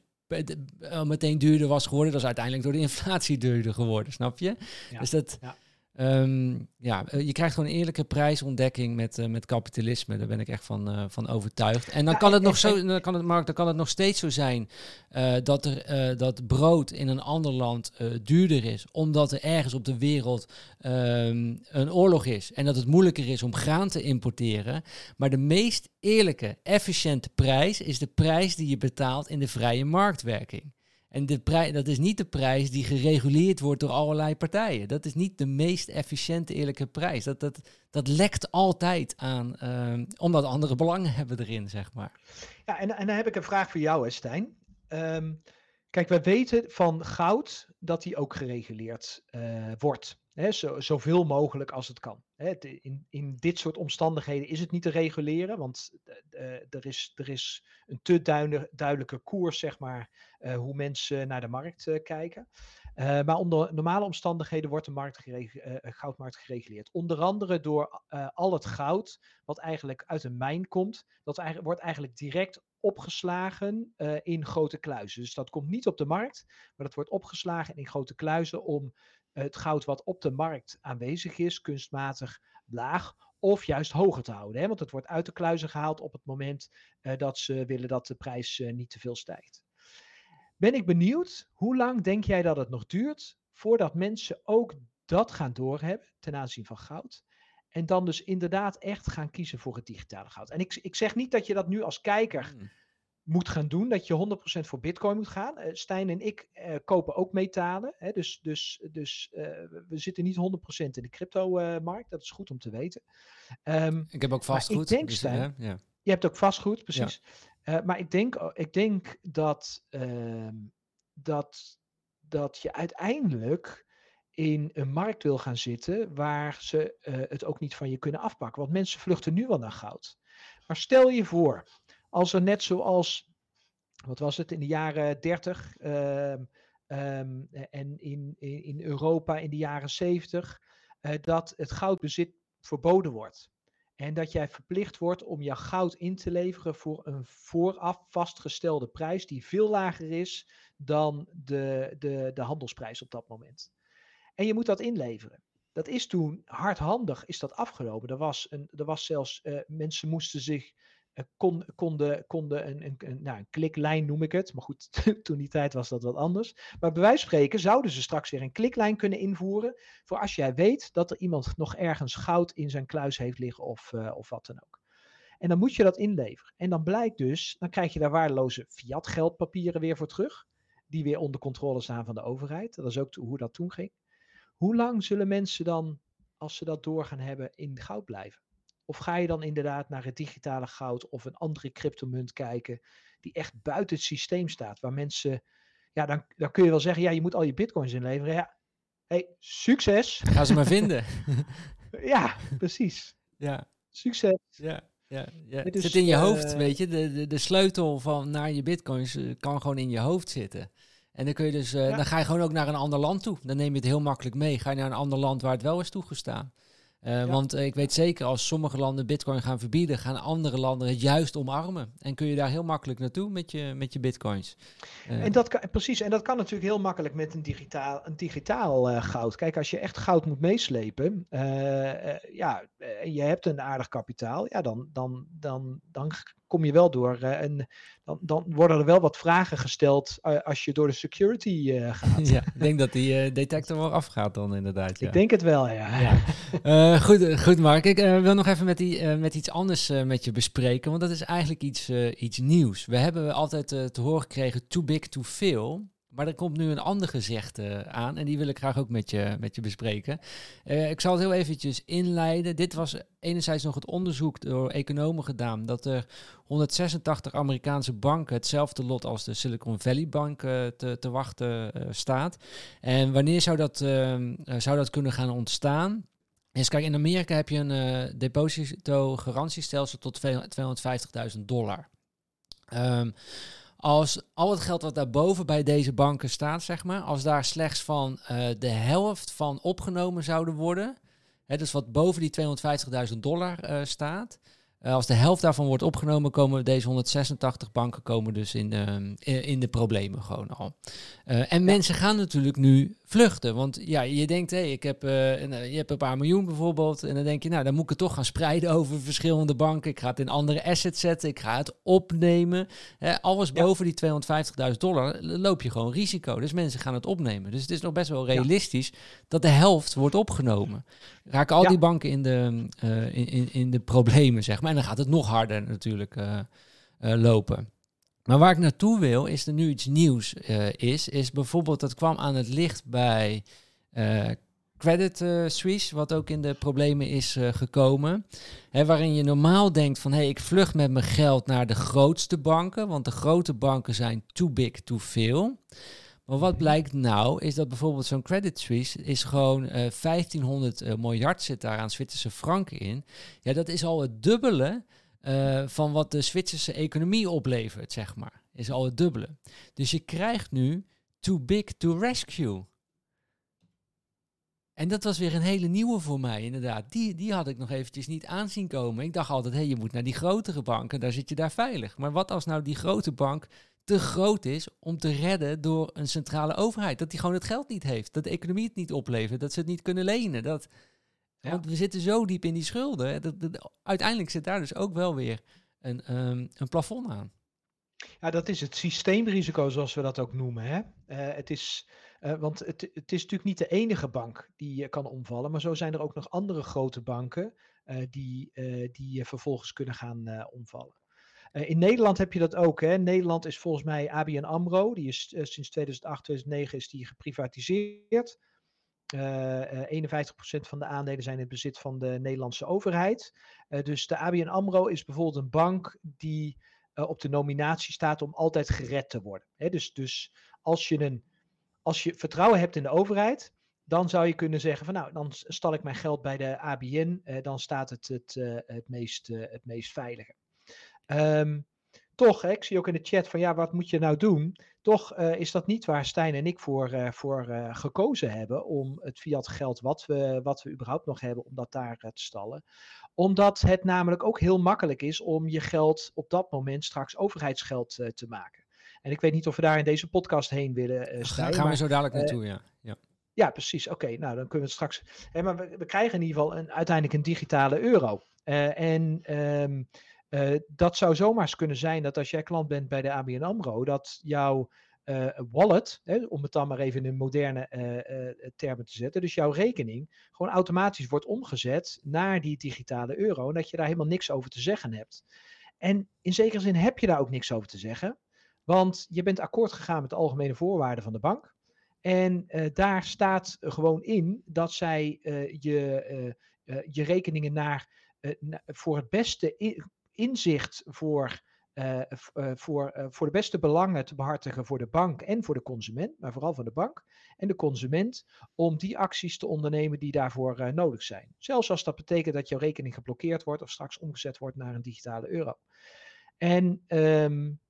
meteen duurder was geworden. Dat is uiteindelijk door de inflatie duurder geworden, snap je? Ja, dus dat, ja. Um, ja, je krijgt gewoon een eerlijke prijsontdekking met, uh, met kapitalisme. Daar ben ik echt van, uh, van overtuigd. En dan ja, kan het nog zo, dan kan het, Mark, dan kan het nog steeds zo zijn uh, dat, er, dat brood in een ander land duurder is, omdat er ergens op de wereld um, een oorlog is en dat het moeilijker is om graan te importeren. Maar de meest eerlijke, efficiënte prijs is de prijs die je betaalt in de vrije marktwerking. En dat is niet de prijs die gereguleerd wordt door allerlei partijen. Dat is niet de meest efficiënte, eerlijke prijs. Dat, dat, dat lekt altijd aan, uh, omdat andere belangen hebben erin, zeg maar. Ja, en, en dan heb ik een vraag voor jou, Stijn. Um, kijk, wij weten van goud dat die ook gereguleerd uh, wordt. Hè, zo, zoveel mogelijk als het kan. Hè, in, in dit soort omstandigheden is het niet te reguleren, want uh, er, is, er is een te duidelijke koers, zeg maar, uh, hoe mensen naar de markt kijken. maar onder normale omstandigheden wordt de markt goudmarkt gereguleerd. Onder andere door al het goud wat eigenlijk uit een mijn komt. Dat wordt eigenlijk direct opgeslagen in grote kluizen. Dus dat komt niet op de markt, maar dat wordt opgeslagen in grote kluizen om het goud wat op de markt aanwezig is, kunstmatig laag of juist hoger te houden. Hè? Want het wordt uit de kluizen gehaald op het moment uh, dat ze willen dat de prijs uh, niet te veel stijgt. Ben ik benieuwd, hoe lang denk jij dat het nog duurt voordat mensen ook dat gaan doorhebben ten aanzien van goud? En dan dus inderdaad echt gaan kiezen voor het digitale goud. En ik, ik zeg niet dat je dat nu als kijker hmm moet gaan doen, dat je 100% voor Bitcoin moet gaan. Uh, Stijn en ik uh, kopen ook metalen, hè, dus, dus, dus uh, we zitten niet 100% in de crypto-markt, dat is goed om te weten. Um, ik heb ook vastgoed. Ik denk, dus, Stijn, ja. Je hebt ook vastgoed, precies. Ja. maar ik denk, ik denk dat, ehm, dat, dat je uiteindelijk in een markt wil gaan zitten waar ze het ook niet van je kunnen afpakken. Want mensen vluchten nu wel naar goud. Maar stel je voor als er net zoals, wat was het, in de jaren 30 uh, um, en in, in, Europa in de jaren 70, uh, dat het goudbezit verboden wordt. En dat jij verplicht wordt om je goud in te leveren voor een vooraf vastgestelde prijs die veel lager is dan de, de, de handelsprijs op dat moment. En je moet dat inleveren. Dat is toen hardhandig is dat afgelopen. Er was, een, er was zelfs, uh, mensen moesten zich eh, kon, konden, konden een, een, een, nou, een kliklijn noem ik het. Maar goed, [LAUGHS] toen die tijd was dat wat anders. Maar bij wijze van spreken zouden ze straks weer een kliklijn kunnen invoeren. Voor als jij weet dat er iemand nog ergens goud in zijn kluis heeft liggen of, uh, of wat dan ook. En dan moet je dat inleveren. En dan blijkt dus, dan krijg je daar waardeloze fiat geldpapieren weer voor terug. Die weer onder controle staan van de overheid. Dat is ook hoe dat toen ging. Hoe lang zullen mensen dan, als ze dat doorgaan hebben, in goud blijven? Of ga je dan inderdaad naar het digitale goud of een andere cryptomunt kijken die echt buiten het systeem staat, waar mensen, ja, dan, dan kun je wel zeggen, ja, je moet al je bitcoins inleveren. Ja, hey, succes. [LAUGHS] Ga ze maar vinden. [LAUGHS] ja, precies. Ja. Succes. Ja. Ja, ja. het zit in je hoofd, uh, weet je. De, de, de sleutel van naar je bitcoins uh, kan gewoon in je hoofd zitten. En dan kun je dus, uh, ja. dan ga je gewoon ook naar een ander land toe. Dan neem je het heel makkelijk mee. Ga je naar een ander land waar het wel is toegestaan. Uh, ja. Want uh, ik weet zeker, als sommige landen bitcoin gaan verbieden, gaan andere landen het juist omarmen. En kun je daar heel makkelijk naartoe met je, met je bitcoins. Uh. En dat kan, precies, en dat kan natuurlijk heel makkelijk met een digitaal, een digitaal goud. Kijk, als je echt goud moet meeslepen, ja, en je hebt een aardig kapitaal, ja, dan, dan, dan, dan kom je wel door. en dan, dan worden er wel wat vragen gesteld als je door de security gaat. [LAUGHS] ja, ik denk dat die detector wel afgaat dan inderdaad. Ja. Ik denk het wel, ja. ja. goed, goed, Mark. Ik wil nog even met, die, met iets anders met je bespreken, want dat is eigenlijk iets, iets nieuws. We hebben altijd te horen gekregen, too big to fail. Maar er komt nu een ander gezegde aan en die wil ik graag ook met je, met je bespreken. Uh, ik zal het heel eventjes inleiden. Dit was enerzijds nog het onderzoek door economen gedaan dat er 186 Amerikaanse banken hetzelfde lot als de Silicon Valley Bank uh, te, te, wachten uh, staat. En wanneer zou dat, ehm, zou dat kunnen gaan ontstaan? Dus kijk, in Amerika heb je een deposito-garantiestelsel tot 250.000 dollar. Um, als al het geld wat daarboven bij deze banken staat, zeg maar, als daar slechts van uh, de helft van opgenomen zouden worden, hè, dus wat boven die 250.000 dollar uh, staat, uh, als de helft daarvan wordt opgenomen, komen deze 186 banken komen dus in de, in de problemen gewoon al. en ja. mensen gaan natuurlijk nu vluchten. Want ja, je denkt, hé, hey, ik heb, uh, je hebt een paar miljoen bijvoorbeeld. En dan denk je, nou, dan moet ik het toch gaan spreiden [LAUGHS] over verschillende banken. Ik ga het in andere assets zetten. Ik ga het opnemen. Hè, alles boven die 250.000 dollar loop je gewoon risico. Dus mensen gaan het opnemen. Dus het is nog best wel realistisch dat de helft wordt opgenomen. Raken al die banken in de, uh, in, in, in, de problemen, zeg maar. En dan gaat het nog harder natuurlijk uh, lopen. Maar waar ik naartoe wil, is er nu iets nieuws uh, is. Is bijvoorbeeld, dat kwam aan het licht bij uh, Credit uh, Suisse, wat ook in de problemen is gekomen. Hè, waarin je normaal denkt van, hé, hey, ik vlucht met mijn geld naar de grootste banken, want de grote banken zijn too big, too veel. Maar wat blijkt nou, is dat bijvoorbeeld zo'n Credit Suisse is gewoon 1500 miljard zit daar aan Zwitserse franken in. Ja, dat is al het dubbele uh, van wat de Zwitserse economie oplevert, zeg maar. Is al het dubbele. Dus je krijgt nu too big to rescue. En dat was weer een hele nieuwe voor mij, inderdaad. Die, die had ik nog eventjes niet aanzien komen. Ik dacht altijd, hé, hey, je moet naar die grotere banken, daar zit je daar veilig. Maar wat als nou die grote bank te groot is om te redden door een centrale overheid? Dat die gewoon het geld niet heeft, dat de economie het niet oplevert, dat ze het niet kunnen lenen. Dat, want we zitten zo diep in die schulden. Dat, uiteindelijk zit daar dus ook wel weer een, um, een plafond aan. Ja, dat is het systeemrisico, zoals we dat ook noemen. Hè? Uh, het is, uh, want het, het is natuurlijk niet de enige bank die uh, kan omvallen, maar zo zijn er ook nog andere grote banken die, die vervolgens kunnen gaan omvallen. in Nederland heb je dat ook. Hè? Nederland is volgens mij ABN AMRO. Die is sinds 2008, 2009 is die geprivatiseerd. Uh, uh, 51% van de aandelen zijn in het bezit van de Nederlandse overheid. Uh, dus de ABN AMRO is bijvoorbeeld een bank die op de nominatie staat om altijd gered te worden. Dus dus als, je een, als je vertrouwen hebt in de overheid, dan zou je kunnen zeggen van nou, dan stal ik mijn geld bij de ABN, dan staat het het, het, meest, het meest veilige. Um, toch, hè, ik zie ook in de chat van ja, wat moet je nou doen? Toch uh, is dat niet waar Stijn en ik voor, uh, voor uh, gekozen hebben om het fiat geld wat we, wat we überhaupt nog hebben, om dat daar te stallen. Omdat het namelijk ook heel makkelijk is om je geld op dat moment straks overheidsgeld te maken. En ik weet niet of we daar in deze podcast heen willen Stijn. Gaan we zo dadelijk naartoe, ja. ja. Ja, precies. Oké, nou dan kunnen we het straks. Hè, maar we, we, krijgen in ieder geval een, uiteindelijk een digitale euro. en um, uh, dat zou zomaar kunnen zijn dat als jij klant bent bij de ABN AMRO, dat jouw uh, wallet, hè, om het dan maar even in moderne uh, termen te zetten, dus jouw rekening, gewoon automatisch wordt omgezet naar die digitale euro en dat je daar helemaal niks over te zeggen hebt. En in zekere zin heb je daar ook niks over te zeggen, want je bent akkoord gegaan met de algemene voorwaarden van de bank. En daar staat gewoon in dat zij je, je rekeningen naar, voor het beste inzicht voor, uh, uh, voor, uh, voor de beste belangen te behartigen voor de bank en voor de consument, maar vooral voor de bank en de consument, om die acties te ondernemen die daarvoor nodig zijn. Zelfs als dat betekent dat jouw rekening geblokkeerd wordt of straks omgezet wordt naar een digitale euro. En, um,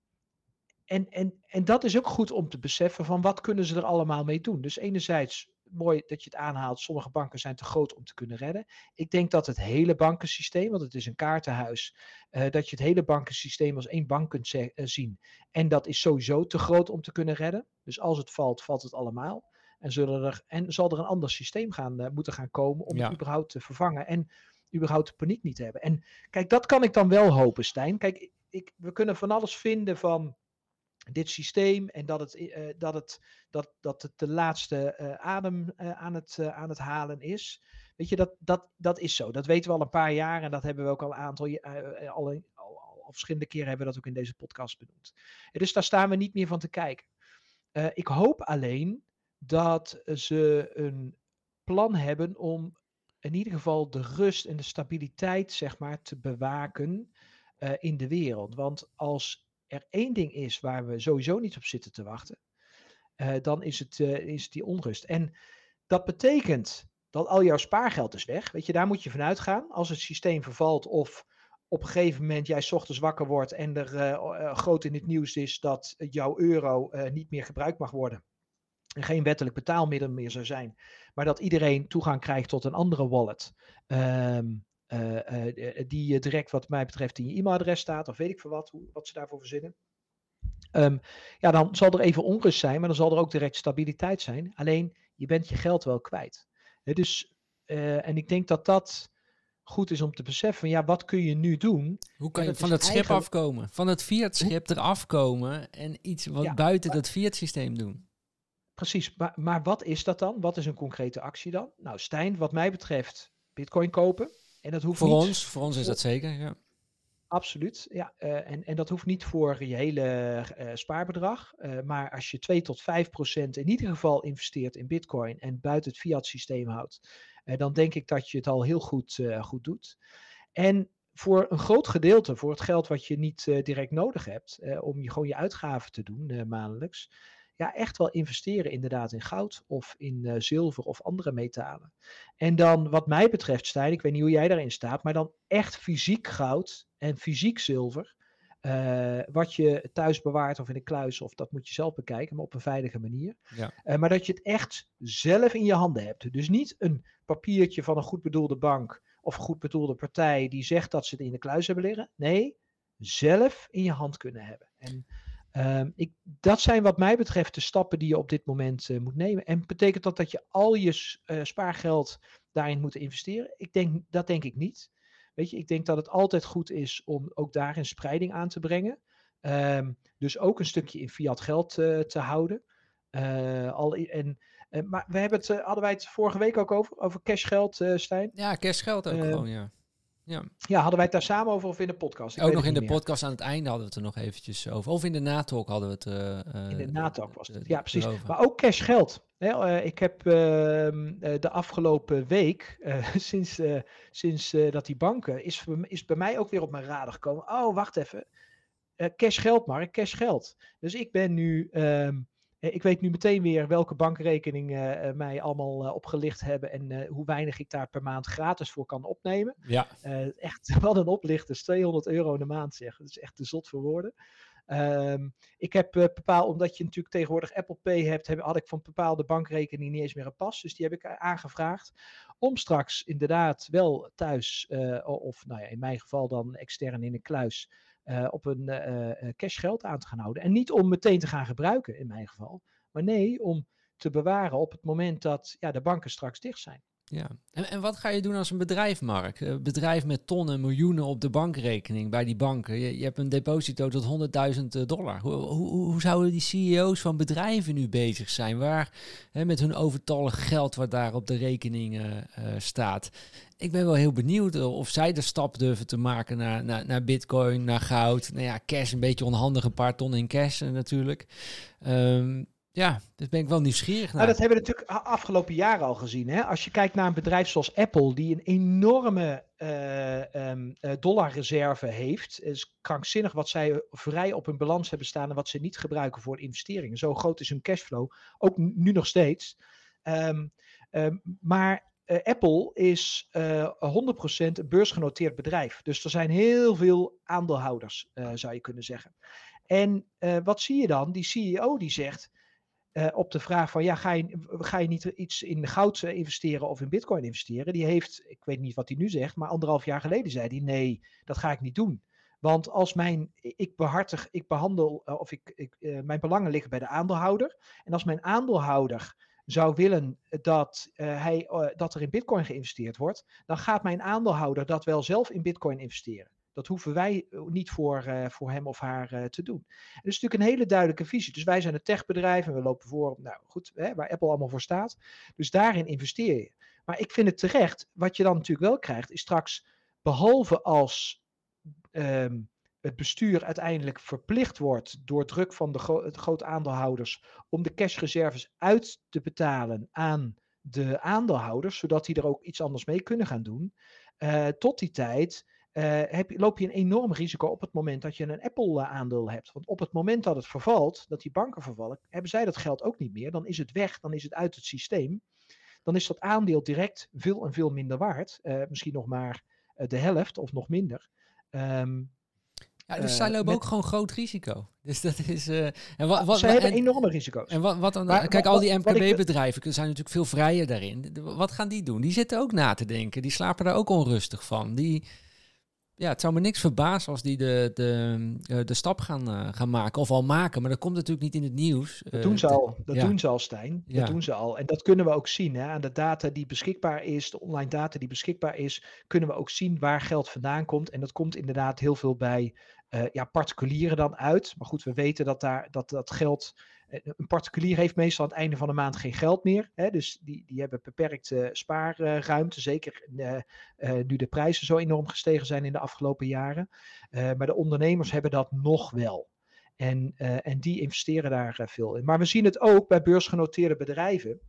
en, en, en dat is ook goed om te beseffen van wat kunnen ze er allemaal mee doen. Dus enerzijds mooi dat je het aanhaalt. Sommige banken zijn te groot om te kunnen redden. Ik denk dat het hele bankensysteem, want het is een kaartenhuis, uh, dat je het hele bankensysteem als één bank kunt uh, zien. En dat is sowieso te groot om te kunnen redden. Dus als het valt, valt het allemaal. En, zullen er, en zal er een ander systeem gaan, uh, moeten gaan komen om ja. het überhaupt te vervangen. En überhaupt de paniek niet te hebben. En kijk, dat kan ik dan wel hopen, Stijn. Kijk, ik, we kunnen van alles vinden van dit systeem en dat het, uh, dat het, dat, dat het de laatste uh, adem uh, aan, het, aan het halen is. Weet je, dat, dat, dat is zo. Dat weten we al een paar jaar en dat hebben we ook al een aantal, al, al, al, al, verschillende keren hebben we dat ook in deze podcast benoemd. dus daar staan we niet meer van te kijken. ik hoop alleen dat ze een plan hebben om in ieder geval de rust en de stabiliteit, zeg maar, te bewaken in de wereld. Want als er één ding is waar we sowieso niet op zitten te wachten, uh, dan is het, uh, is die onrust. En dat betekent dat al jouw spaargeld is weg. Weet je, daar moet je vanuit gaan. Als het systeem vervalt of op een gegeven moment jij ochtends wakker wordt en er uh, groot in het nieuws is dat jouw euro niet meer gebruikt mag worden. En geen wettelijk betaalmiddel meer zou zijn. Maar dat iedereen toegang krijgt tot een andere wallet. Um, die direct wat mij betreft in je e-mailadres staat, of weet ik veel wat, hoe, wat ze daarvoor verzinnen. Um, ja, dan zal er even onrust zijn, maar dan zal er ook direct stabiliteit zijn. Alleen, je bent je geld wel kwijt. dus, en ik denk dat dat goed is om te beseffen, ja, wat kun je nu doen? Hoe kan je van het schip afkomen? Van het Fiat-schip eraf komen en iets wat buiten dat Fiat-systeem doen? Precies, maar, maar wat is dat dan? Wat is een concrete actie dan? Nou, Stijn, wat mij betreft, bitcoin kopen. En dat hoeft voor niet, ons, voor ons is dat zeker, ja. Absoluut, ja. Uh, en, en dat hoeft niet voor je hele uh, spaarbedrag. Uh, maar als je 2 tot 5 procent in ieder geval investeert in bitcoin en buiten het fiat systeem houdt, dan denk ik dat je het al heel goed, goed doet. En voor een groot gedeelte, voor het geld wat je niet direct nodig hebt, om je gewoon je uitgaven te doen maandelijks, ja, echt wel investeren inderdaad in goud of in uh, zilver of andere metalen. En dan wat mij betreft, Stijn, ik weet niet hoe jij daarin staat, maar dan echt fysiek goud en fysiek zilver. Uh, wat je thuis bewaart of in een kluis, of dat moet je zelf bekijken, maar op een veilige manier. Ja. Uh, maar dat je het echt zelf in je handen hebt. Dus niet een papiertje van een goed bedoelde bank of een goed bedoelde partij die zegt dat ze het in de kluis hebben liggen. Nee, zelf in je hand kunnen hebben. En Um, ik, dat zijn wat mij betreft de stappen die je op dit moment uh, moet nemen. En betekent dat dat je al je uh, spaargeld daarin moet investeren? Ik denk, dat denk ik niet. Weet je, ik denk dat het altijd goed is om ook daarin spreiding aan te brengen. Um, dus ook een stukje in fiat geld uh, te houden. al, en, maar we hebben het, hadden wij het vorige week ook over, over cashgeld, Stijn? Ja, cashgeld ook ehm, gewoon, ja. Ja. ja, hadden wij het daar samen over of in de podcast? Ik ook nog in de podcast aan het einde hadden we het er nog eventjes over. Of in de natalk hadden we het. Uh, in de natalk was het, ja precies. Maar ook cash geld. Uh, ik heb uh, de afgelopen week, [LAUGHS] sinds, sinds dat die banken, is, is bij mij ook weer op mijn radar gekomen. Oh, wacht even. cash geld, Mark, cash geld. Dus ik ben nu... Ehm, eh, ik weet nu meteen weer welke bankrekeningen uh, mij allemaal uh, opgelicht hebben en hoe weinig ik daar per maand gratis voor kan opnemen. Ja. echt, [LAUGHS] wat een oplichters, 200 euro in de maand zeg. Dat is echt te zot voor woorden. Um, ik heb bepaald, omdat je natuurlijk tegenwoordig Apple Pay hebt, heb, had ik van bepaalde bankrekeningen niet eens meer een pas. Dus die heb ik aangevraagd. Om straks inderdaad wel thuis, of nou ja, in mijn geval dan extern in een kluis, uh, op een uh, cash geld aan te gaan houden. En niet om meteen te gaan gebruiken, in mijn geval. Maar nee, om te bewaren op het moment dat ja, de banken straks dicht zijn. Ja, en, en wat ga je doen als een bedrijf, Mark? Een bedrijf met tonnen, miljoenen op de bankrekening bij die banken. Je, je hebt een deposito tot 100.000 dollar. Hoe, hoe, hoe, zouden die CEO's van bedrijven nu bezig zijn? Waar hè, met hun overtollig geld wat daar op de rekening uh, staat ik ben wel heel benieuwd eh, of zij de stap durven te maken naar, naar, naar bitcoin, naar goud. Nou ja, cash een beetje onhandig, een paar ton in cash eh, natuurlijk. Um, ja, dus ben ik wel nieuwsgierig naar. Nou, dat hebben we natuurlijk afgelopen jaren al gezien. Hè? Als je kijkt naar een bedrijf zoals Apple, die een enorme uh, um, dollarreserve heeft. Het is krankzinnig wat zij vrij op hun balans hebben staan en wat ze niet gebruiken voor investeringen. Zo groot is hun cashflow, ook nu nog steeds. Um, um, maar uh, Apple is uh, eh, 100% een beursgenoteerd bedrijf. Dus er zijn heel veel aandeelhouders, zou je kunnen zeggen. En wat zie je dan? Die CEO die zegt op de vraag van, ja, ga je, ga je niet iets in goud investeren of in bitcoin investeren? Die heeft, ik weet niet wat hij nu zegt, maar anderhalf jaar geleden zei hij, nee, dat ga ik niet doen. Want als mijn, ik behartig, ik behandel, of ik, ik mijn belangen liggen bij de aandeelhouder. En als mijn aandeelhouder zou willen dat, hij, dat er in bitcoin geïnvesteerd wordt, dan gaat mijn aandeelhouder dat wel zelf in bitcoin investeren. Dat hoeven wij niet voor, voor hem of haar te doen. En dat is natuurlijk een hele duidelijke visie. Dus wij zijn een techbedrijf en we lopen voor, nou goed, hè, waar Apple allemaal voor staat. Dus daarin investeer je. Maar ik vind het terecht. Wat je dan natuurlijk wel krijgt, is straks, behalve als ehm, het bestuur uiteindelijk verplicht wordt door druk van de, gro grote aandeelhouders om de cashreserves uit te betalen aan de aandeelhouders, zodat die er ook iets anders mee kunnen gaan doen. Tot die tijd uh, heb, loop je een enorm risico op het moment dat je een Apple-aandeel hebt. Want op het moment dat het vervalt, dat die banken vervallen, hebben zij dat geld ook niet meer. Dan is het weg, dan is het uit het systeem. Dan is dat aandeel direct veel en veel minder waard. Uh, misschien nog maar de helft of nog minder. Um, ja, dus zij lopen ook gewoon groot risico. [LAUGHS] Dus dat is. Uh, en wat, wat, zij hebben enorme risico's. En wat, wat dan? kijk, al die MKB-bedrijven zijn natuurlijk veel vrijer daarin. Wat gaan die doen? Die zitten ook na te denken. Die slapen daar ook onrustig van. Die, ja, het zou me niks verbazen als die de, de, de stap gaan, uh, gaan maken. Of al maken, maar dat komt natuurlijk niet in het nieuws. Dat doen ze al, dat doen ze al Stijn. Dat ja. doen ze al. En dat kunnen we ook zien. Hè? Aan de data die beschikbaar is, de online data die beschikbaar is, kunnen we ook zien waar geld vandaan komt. En dat komt inderdaad heel veel bij uh, ja, particulieren dan uit. Maar goed, we weten dat daar, dat, dat geld. Eh, een particulier heeft meestal aan het einde van de maand geen geld meer. Hè, dus die, die hebben beperkte spaarruimte. Zeker uh, nu de prijzen zo enorm gestegen zijn in de afgelopen jaren. maar de ondernemers hebben dat nog wel. En, en die investeren daar veel in. Maar we zien het ook bij beursgenoteerde bedrijven.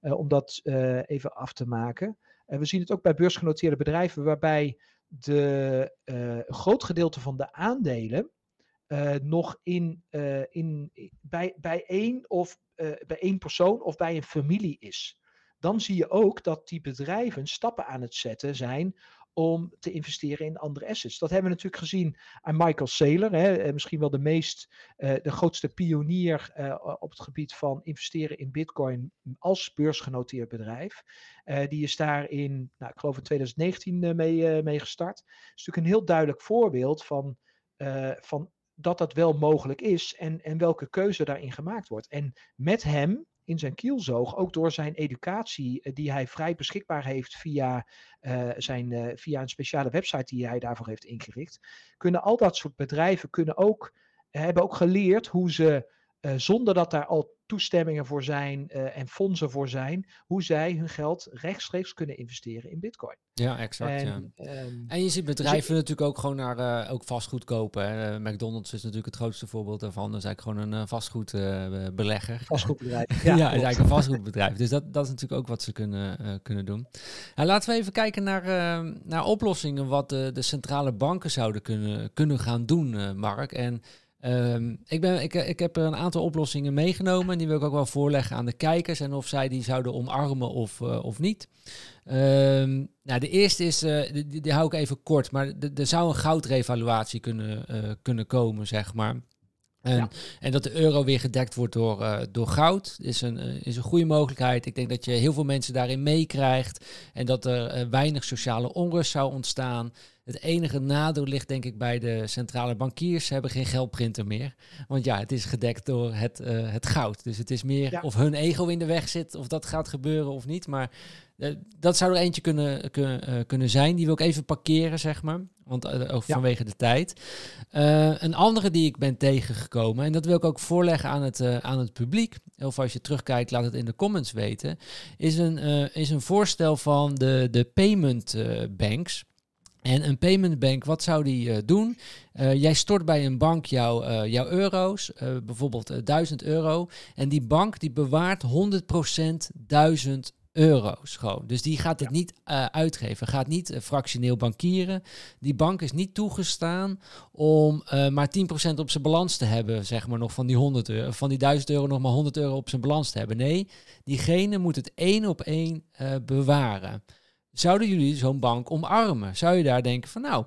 om dat even af te maken. we zien het ook bij beursgenoteerde bedrijven waarbij de, groot gedeelte van de aandelen nog in, uh, in, bij, bij één of bij één persoon of bij een familie is. Dan zie je ook dat die bedrijven stappen aan het zetten zijn om te investeren in andere assets. Dat hebben we natuurlijk gezien aan Michael Saylor, hè, eh, misschien wel de meest, de grootste pionier op het gebied van investeren in Bitcoin als beursgenoteerd bedrijf. Die is daar in, nou, ik geloof in 2019 mee, mee gestart. Dat is natuurlijk een heel duidelijk voorbeeld van, van dat dat wel mogelijk is en, en welke keuze daarin gemaakt wordt. En met hem in zijn kielzoog, ook door zijn educatie eh, die hij vrij beschikbaar heeft via, uh, zijn, uh, via een speciale website die hij daarvoor heeft ingericht, kunnen al dat soort bedrijven kunnen ook, hebben ook geleerd hoe ze zonder dat daar al toestemmingen voor zijn uh, en fondsen voor zijn, hoe zij hun geld rechtstreeks kunnen investeren in bitcoin. Ja, exact. En, ja. Um, en je ziet bedrijven dus natuurlijk ook gewoon naar uh, ook vastgoed kopen. Hè. McDonald's is natuurlijk het grootste voorbeeld daarvan. Dat is eigenlijk gewoon een vastgoedbelegger. vastgoedbedrijf. [LAUGHS] Ja, ja is eigenlijk een vastgoedbedrijf. Dus dat, dat is natuurlijk ook wat ze kunnen, kunnen doen. Nou, laten we even kijken naar, naar oplossingen wat de, de centrale banken zouden kunnen, kunnen gaan doen, Mark. En Um, ik, ben, ik, ik heb er een aantal oplossingen meegenomen. En die wil ik ook wel voorleggen aan de kijkers. En of zij die zouden omarmen of, uh, of niet. Um, nou, de eerste is, uh, die, die, hou ik even kort. Maar er zou een goudrevaluatie kunnen, uh, kunnen komen, zeg maar. En, ja. en, dat de euro weer gedekt wordt door, uh, door goud is een, uh, is een goede mogelijkheid. Ik denk dat je heel veel mensen daarin meekrijgt en dat er uh, weinig sociale onrust zou ontstaan. Het enige nadeel ligt denk ik bij de centrale bankiers. Ze hebben geen geldprinter meer. Want ja, het is gedekt door het, het goud. Dus het is meer ja. of hun ego in de weg zit, of dat gaat gebeuren of niet. Maar dat zou er eentje kunnen, kunnen, uh, kunnen zijn. Die wil ik even parkeren, zeg maar. Want ook ja. vanwege de tijd. een andere die ik ben tegengekomen, en dat wil ik ook voorleggen aan het, aan het publiek. Of als je terugkijkt, laat het in de comments weten. Is een, is een voorstel van de, de payment banks. En een payment bank, wat zou die uh, doen? Uh, jij stort bij een bank jouw, uh, jouw euro's, bijvoorbeeld 1000 euro. En die bank die bewaart 100% 1000 euro's gewoon. Dus die gaat het ja. niet uitgeven, gaat niet fractioneel bankieren. Die bank is niet toegestaan om maar 10% op zijn balans te hebben, zeg maar nog van die 100 euro, van die 1000 euro nog maar 100 euro op zijn balans te hebben. Nee, diegene moet het één op één bewaren. Zouden jullie zo'n bank omarmen? Zou je daar denken van nou,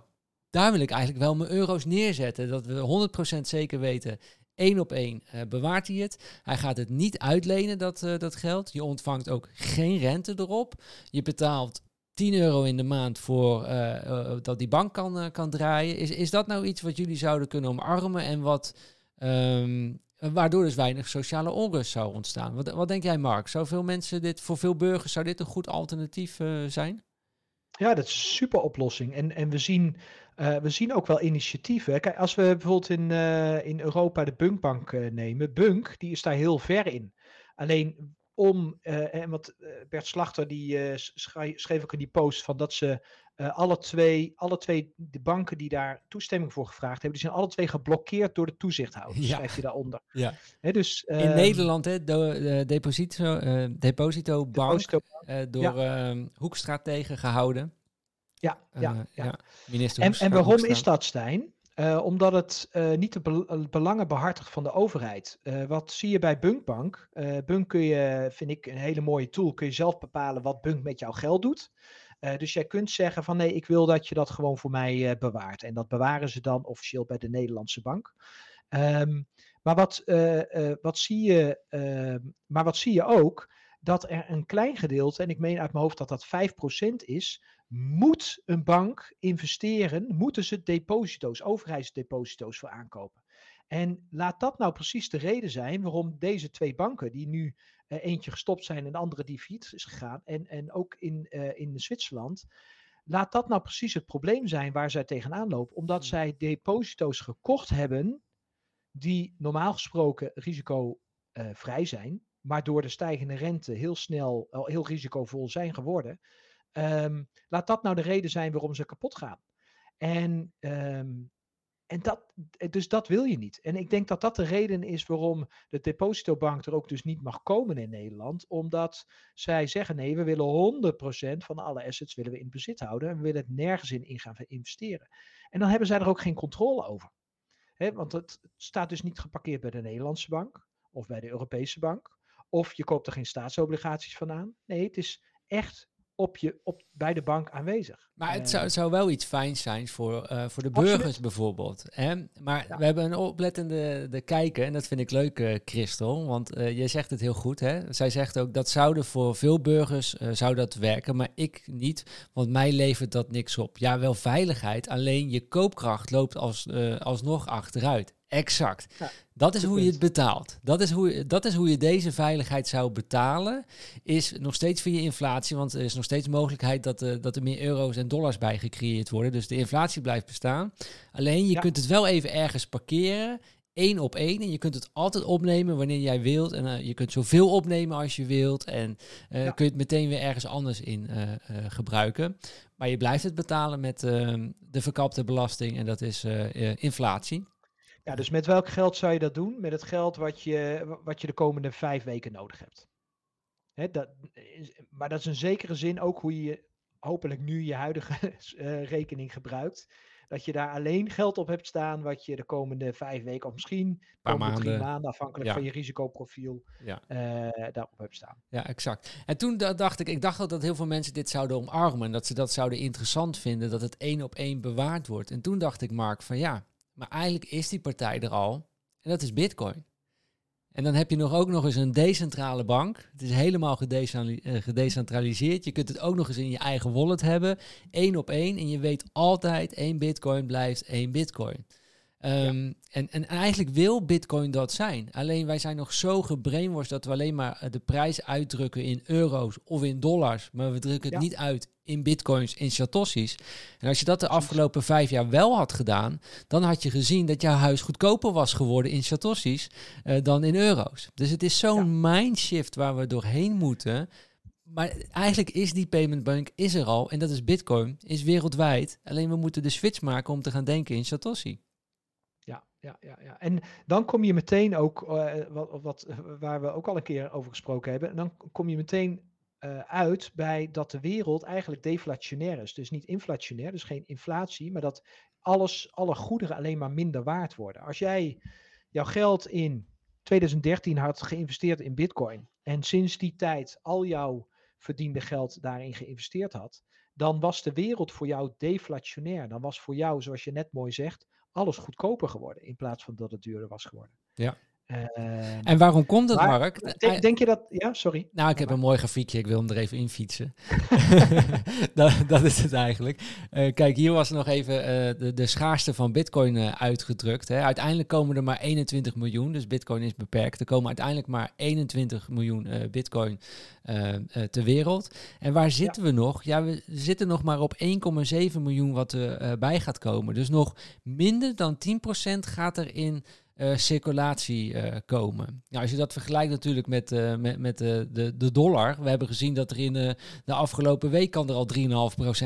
daar wil ik eigenlijk wel mijn euro's neerzetten. Dat we 100% zeker weten, één op één uh, bewaart hij het. Hij gaat het niet uitlenen, dat, uh, dat geld. Je ontvangt ook geen rente erop. Je betaalt 10 euro in de maand voor uh, dat die bank kan, kan draaien. Is, is dat nou iets wat jullie zouden kunnen omarmen en wat... Um, waardoor dus weinig sociale onrust zou ontstaan. Wat, wat denk jij, Mark? Zou veel mensen dit, voor veel burgers, zou dit een goed alternatief zijn? Ja, dat is een super oplossing. En, en we, zien, uh, we zien ook wel initiatieven. Kijk, als we bijvoorbeeld in, uh, in Europa de Bunkbank uh, nemen. Bunk, die is daar heel ver in. Alleen om, en wat Bert Slachter die schreef ook in die post van dat ze alle, twee, alle twee de banken die daar toestemming voor gevraagd hebben, die zijn alle twee geblokkeerd door de toezichthouder. Ja. Schrijf je daaronder. Ja. He, dus, in uh, Nederland, hè, de, de Deposito, uh, Deposito Bank, uh, door ja. Ehm, Hoekstra tegengehouden. Ja, ja, ja. Minister en, en waarom is dat, Stijn? Omdat het niet de be belangen behartigt van de overheid. Wat zie je bij Bunkbank? Bunk kun je, vind ik, een hele mooie tool. Kun je zelf bepalen wat Bunk met jouw geld doet. Dus jij kunt zeggen van nee, ik wil dat je dat gewoon voor mij bewaart. En dat bewaren ze dan officieel bij de Nederlandse bank. Um, maar, wat, wat zie je, ehm, maar wat zie je ook? Dat er een klein gedeelte, en ik meen uit mijn hoofd dat dat 5% is, moet een bank investeren, moeten ze deposito's, overheidsdeposito's voor aankopen. En laat dat nou precies de reden zijn waarom deze twee banken, die nu eentje gestopt zijn en de andere die failliet is gegaan, en, en ook in, uh, in Zwitserland, laat dat nou precies het probleem zijn waar zij tegenaan lopen. Omdat hmm. zij deposito's gekocht hebben die normaal gesproken risicovrij uh, zijn, maar door de stijgende rente heel snel heel risicovol zijn geworden. Um, laat dat nou de reden zijn waarom ze kapot gaan. En, um, en dat, dus dat wil je niet. En ik denk dat dat de reden is waarom de depositobank er ook dus niet mag komen in Nederland. Omdat zij zeggen nee, we willen 100% van alle assets willen we in bezit houden. En we willen het nergens in, in gaan investeren. En dan hebben zij er ook geen controle over. He, want het staat dus niet geparkeerd bij de Nederlandse bank of bij de Europese bank. Of je koopt er geen staatsobligaties van aan. Nee, het is echt op je, op, bij de bank aanwezig. Maar het zou, zou wel iets fijns zijn voor, uh, voor de burgers Absoluut. bijvoorbeeld. Hè? Maar ja. we hebben een oplettende de kijker, en dat vind ik leuk, uh, Christel. Want uh, jij zegt het heel goed. Hè? Zij zegt ook dat zouden voor veel burgers zou dat werken, maar ik niet. Want mij levert dat niks op. Ja, wel veiligheid, alleen je koopkracht loopt als, alsnog achteruit. Exact. Ja, dat is hoe je het betaalt. Dat is, hoe, dat is hoe je deze veiligheid zou betalen. Is nog steeds via inflatie, want er is nog steeds mogelijkheid dat, uh, dat er meer euro's en dollars bij gecreëerd worden. Dus de inflatie blijft bestaan. Alleen je ja. kunt het wel even ergens parkeren, één op één. En je kunt het altijd opnemen wanneer jij wilt. En uh, je kunt zoveel opnemen als je wilt. En uh, ja. kun je het meteen weer ergens anders in gebruiken. Maar je blijft het betalen met ehm, de verkapte belasting en dat is inflatie. Ja, dus met welk geld zou je dat doen? Met het geld wat je, wat je de komende vijf weken nodig hebt. Hè, dat, maar dat is in zekere zin ook hoe je hopelijk nu je huidige uh, [LAUGHS] rekening gebruikt. Dat je daar alleen geld op hebt staan wat je de komende vijf weken of misschien paar maanden. drie maanden, afhankelijk ja. van je risicoprofiel, ja. uh, daarop hebt staan. Ja, exact. En toen dacht ik, ik dacht dat heel veel mensen dit zouden omarmen. En dat ze dat zouden interessant vinden, dat het één op één bewaard wordt. En toen dacht ik, Mark, van ja, maar eigenlijk is die partij er al. En dat is Bitcoin. En dan heb je nog ook nog eens een decentrale bank. Het is helemaal eh, gedecentraliseerd. Je kunt het ook nog eens in je eigen wallet hebben. Eén op één. En je weet altijd, één bitcoin blijft één bitcoin. Um, ja. en, en eigenlijk wil Bitcoin dat zijn. Alleen wij zijn nog zo gebrainwashed dat we alleen maar eh, de prijs uitdrukken in euro's of in dollars. Maar we drukken het ja. niet uit in bitcoins, in satoshis. En als je dat de afgelopen vijf jaar wel had gedaan, dan had je gezien dat jouw huis goedkoper was geworden in satoshis uh, dan in euro's. Dus het is zo'n ja. mindshift waar we doorheen moeten. Maar eigenlijk is die payment bank is er al en dat is Bitcoin, is wereldwijd. Alleen we moeten de switch maken om te gaan denken in Satoshi ja, ja, ja. En dan kom je meteen ook, uh, wat, wat, waar we ook al een keer over gesproken hebben, dan kom je meteen uh, uit bij dat de wereld eigenlijk deflationair is. Dus niet inflationair, dus geen inflatie, maar dat alles, alle goederen alleen maar minder waard worden. Als jij jouw geld in 2013 had geïnvesteerd in Bitcoin en sinds die tijd al jouw verdiende geld daarin geïnvesteerd had, dan was de wereld voor jou deflationair. Dan was voor jou, zoals je net mooi zegt, alles goedkoper geworden in plaats van dat het duurder was geworden. Ja. Ehm, En waarom komt dat, maar Mark? denk, denk je dat... Ja, sorry. Nou, ik heb een mooi grafiekje. Ik wil hem er even in fietsen. [LAUGHS] dat, dat is het eigenlijk. Eh, kijk, hier was nog even eh, de, de schaarste van Bitcoin eh, uitgedrukt. Hè. Uiteindelijk komen er maar 21 miljoen. Dus Bitcoin is beperkt. Er komen uiteindelijk maar 21 miljoen Bitcoin ter wereld. En waar zitten we nog? Ja, we zitten nog maar op 1,7 miljoen wat er eh, bij gaat komen. Dus nog minder dan 10% gaat er in circulatie eh, komen. Nou, als je dat vergelijkt natuurlijk met, eh, met, met de, de, dollar. We hebben gezien dat er in eh, de afgelopen week kan er al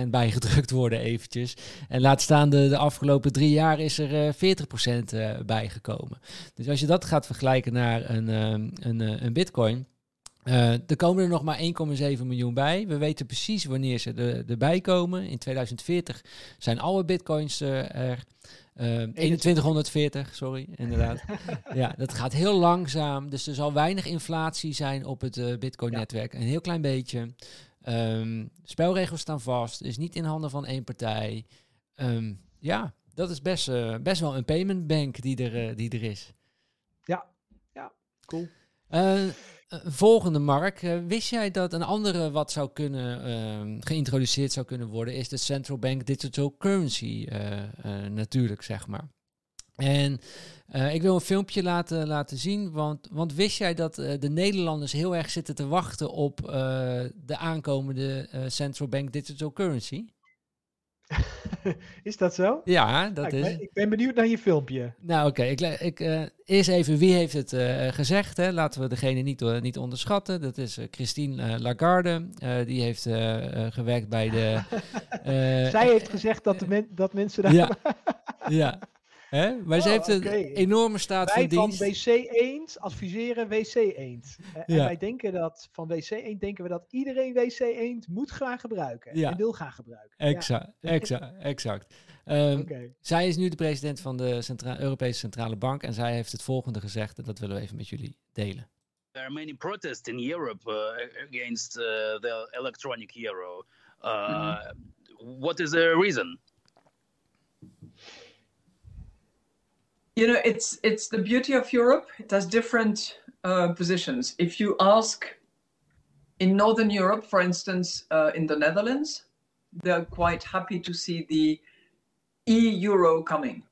3,5% bijgedrukt worden eventjes. En laat staan de, de afgelopen drie jaar is er eh 40% eh, bijgekomen. Dus als je dat gaat vergelijken naar een, eh, een, eh, een bitcoin... eh, er komen er nog maar 1,7 miljoen bij. We weten precies wanneer ze er, erbij komen. In 2040 zijn alle bitcoins eh, er. Eh, 2140, sorry, inderdaad. [LAUGHS] ja, dat gaat heel langzaam. Dus er zal weinig inflatie zijn op het eh, Bitcoin-netwerk. Een heel klein beetje. Ehm, spelregels staan vast. Is niet in handen van één partij. Ehm, ja, dat is best, eh, best wel een payment bank die er, eh, die er is. Ja, ja, cool. Eh, volgende, Mark. Eh, wist jij dat een andere wat zou kunnen ehm, geïntroduceerd zou kunnen worden, is de Central Bank Digital Currency eh, natuurlijk, zeg maar. En ik wil een filmpje laten, laten zien, want, want wist jij dat de Nederlanders heel erg zitten te wachten op de aankomende Central Bank Digital Currency? [LAUGHS] is dat zo? Ja, dat Nou, ik, is. ben, ik ben benieuwd naar je filmpje. Nou, oké. Ik, ik, eh, eerst even wie heeft het eh, gezegd. Hè? Laten we degene niet, eh, niet onderschatten. Dat is Christine Lagarde. Die heeft gewerkt bij de. [LAUGHS] Zij heeft gezegd dat, de men, dat mensen daar... Ja, ja. Hè? Maar ze Oh, heeft een enorme staat Wij van van dienst. WC Eend adviseren WC Eend. Eh, En Ja. wij denken dat van WC Eend denken we dat iedereen WC Eend moet gaan gebruiken. Ja. En wil gaan gebruiken. Exact, exact, exact. Ehm, Ja, Oké. Zij is nu de president van de Centra- Europese Centrale Bank. En zij heeft het volgende gezegd. En dat willen we even met jullie delen. There are many protests in Europe uh, against uh, the electronic euro. Uh, What is the reason? You know, it's it's the beauty of Europe. It has different uh, positions. If you ask in Northern Europe, for instance, uh, in the Netherlands, they're quite happy to see the e-euro coming.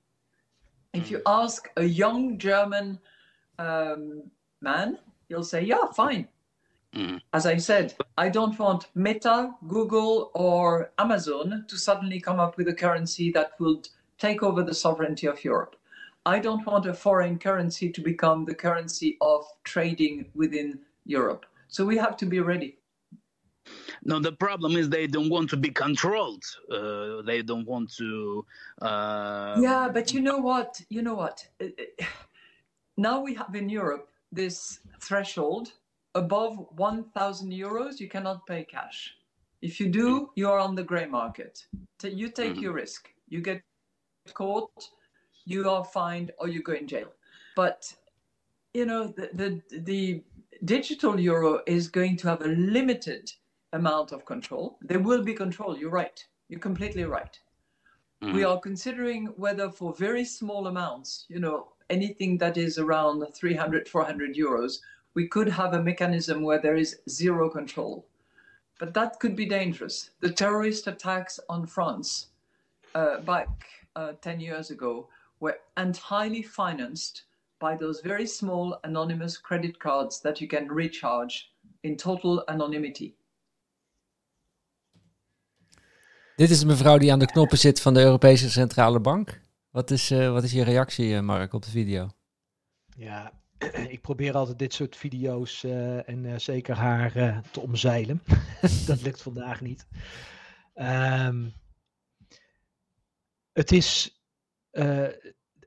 If you ask a young German um, man, he'll say, "Yeah, fine." Mm. As I said, I don't want Meta, Google, or Amazon to suddenly come up with a currency that would take over the sovereignty of Europe. I don't want a foreign currency to become the currency of trading within Europe. So we have to be ready. No, the problem is they don't want to be controlled. Uh, they don't want to. Uh, yeah, but you know what? You know what? Uh, uh, Now we have in Europe this threshold above 1,000 euros, you cannot pay cash. If you do, you are on the grey market. You take Mhm. your risk. You get caught, you are fined, or you go in jail. But you know the the, the digital euro is going to have a limited amount of control. There will be control. You're right. You're completely right. mm. We are considering whether for very small amounts, you know, anything that is around 300, 400 euros, we could have a mechanism where there is zero control. But that could be dangerous. The terrorist attacks on France uh, back uh, 10 years ago were entirely financed by those very small anonymous credit cards that you can recharge in total anonymity. Dit is de mevrouw die aan de knoppen zit van de Europese Centrale Bank. Wat is, eh, wat is je reactie, eh, Mark, op de video? Ja, [CLEARS THROAT] ik probeer altijd dit soort video's eh, en eh, zeker haar eh, te omzeilen. [LAUGHS] dat lukt vandaag niet. Ehm, het is. Eh,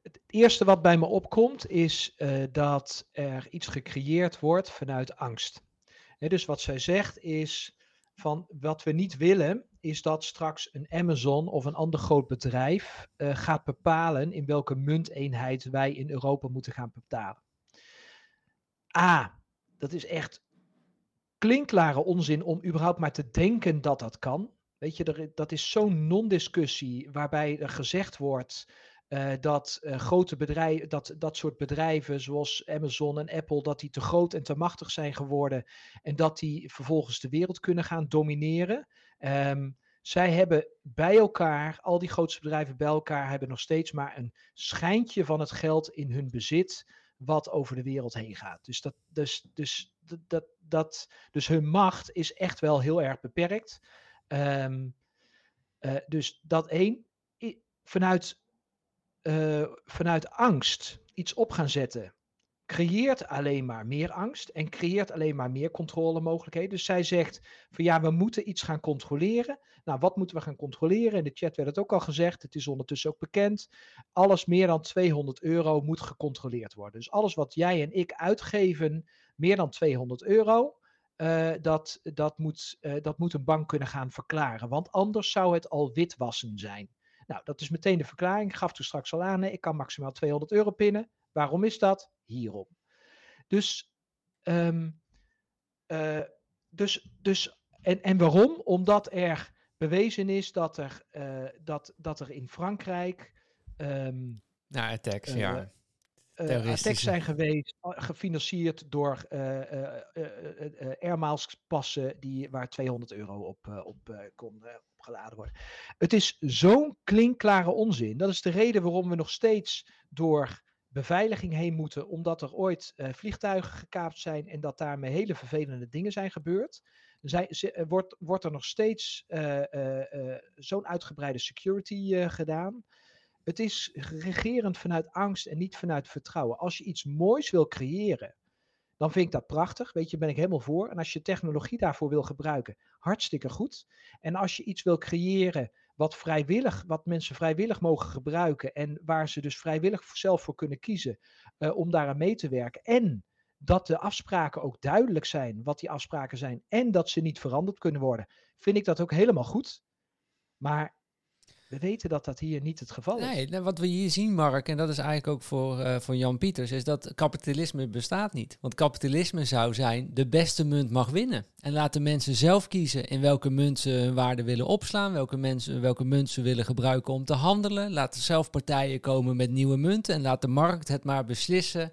het eerste wat bij me opkomt is eh, dat er iets gecreëerd wordt vanuit angst. Dus wat zij zegt is van wat we niet willen is dat straks een Amazon of een ander groot bedrijf eh, gaat bepalen in welke munteenheid wij in Europa moeten gaan betalen. A, dat is echt klinkklare onzin om überhaupt maar te denken dat dat kan. Weet je, dat is zo'n non-discussie waarbij er gezegd wordt eh, dat eh, grote bedrijven, dat, dat soort bedrijven zoals Amazon en Apple, dat die te groot en te machtig zijn geworden en dat die vervolgens de wereld kunnen gaan domineren. Ehm, zij hebben bij elkaar, al die grootste bedrijven bij elkaar, hebben nog steeds maar een schijntje van het geld in hun bezit wat over de wereld heen gaat. Dus, dat, dus, dus, dat, dat, dus hun macht is echt wel heel erg beperkt. Ehm, eh, dus dat één, vanuit, uh, vanuit angst iets op gaan zetten, creëert alleen maar meer angst en creëert alleen maar meer controlemogelijkheden. Dus zij zegt van ja, we moeten iets gaan controleren. Nou, wat moeten we gaan controleren? In de chat werd het ook al gezegd, het is ondertussen ook bekend. Alles meer dan 200 euro moet gecontroleerd worden. Dus alles wat jij en ik uitgeven, meer dan 200 euro, uh, dat, dat, moet, uh, dat moet een bank kunnen gaan verklaren. Want anders zou het al witwassen zijn. Nou, dat is meteen de verklaring. Ik gaf toen straks al aan, ik kan maximaal 200 euro pinnen. Waarom is dat? Hierom. Dus, um, uh, dus, dus en, en waarom? Omdat er bewezen is dat er, dat, dat er in Frankrijk. Um, nou, attacks, ja uh, attacks zijn geweest, gefinancierd door uh, airmiles passen die, waar 200 euro op, op kon opgeladen worden. Het is zo'n klinkklare onzin. Dat is de reden waarom we nog steeds door beveiliging heen moeten, omdat er ooit vliegtuigen gekaapt zijn en dat daarmee hele vervelende dingen zijn gebeurd. Zij, wordt, wordt er nog steeds zo'n uitgebreide security gedaan. Het is regerend vanuit angst en niet vanuit vertrouwen. Als je iets moois wil creëren, dan vind ik dat prachtig. Weet je, ben ik helemaal voor. En als je technologie daarvoor wil gebruiken, hartstikke goed. En als je iets wil creëren wat vrijwillig, wat mensen vrijwillig mogen gebruiken en waar ze dus vrijwillig zelf voor kunnen kiezen uh, om daaraan mee te werken. En dat de afspraken ook duidelijk zijn, wat die afspraken zijn, en dat ze niet veranderd kunnen worden, vind ik dat ook helemaal goed. Maar we weten dat dat hier niet het geval is. Nee, wat we hier zien, Mark, en dat is eigenlijk ook voor, uh, voor Jan Pieters, is dat kapitalisme bestaat niet. Want kapitalisme zou zijn, de beste munt mag winnen. En laten mensen zelf kiezen in welke munt ze hun waarde willen opslaan, welke, mensen, welke munt ze willen gebruiken om te handelen. Laten zelf partijen komen met nieuwe munten en laat de markt het maar beslissen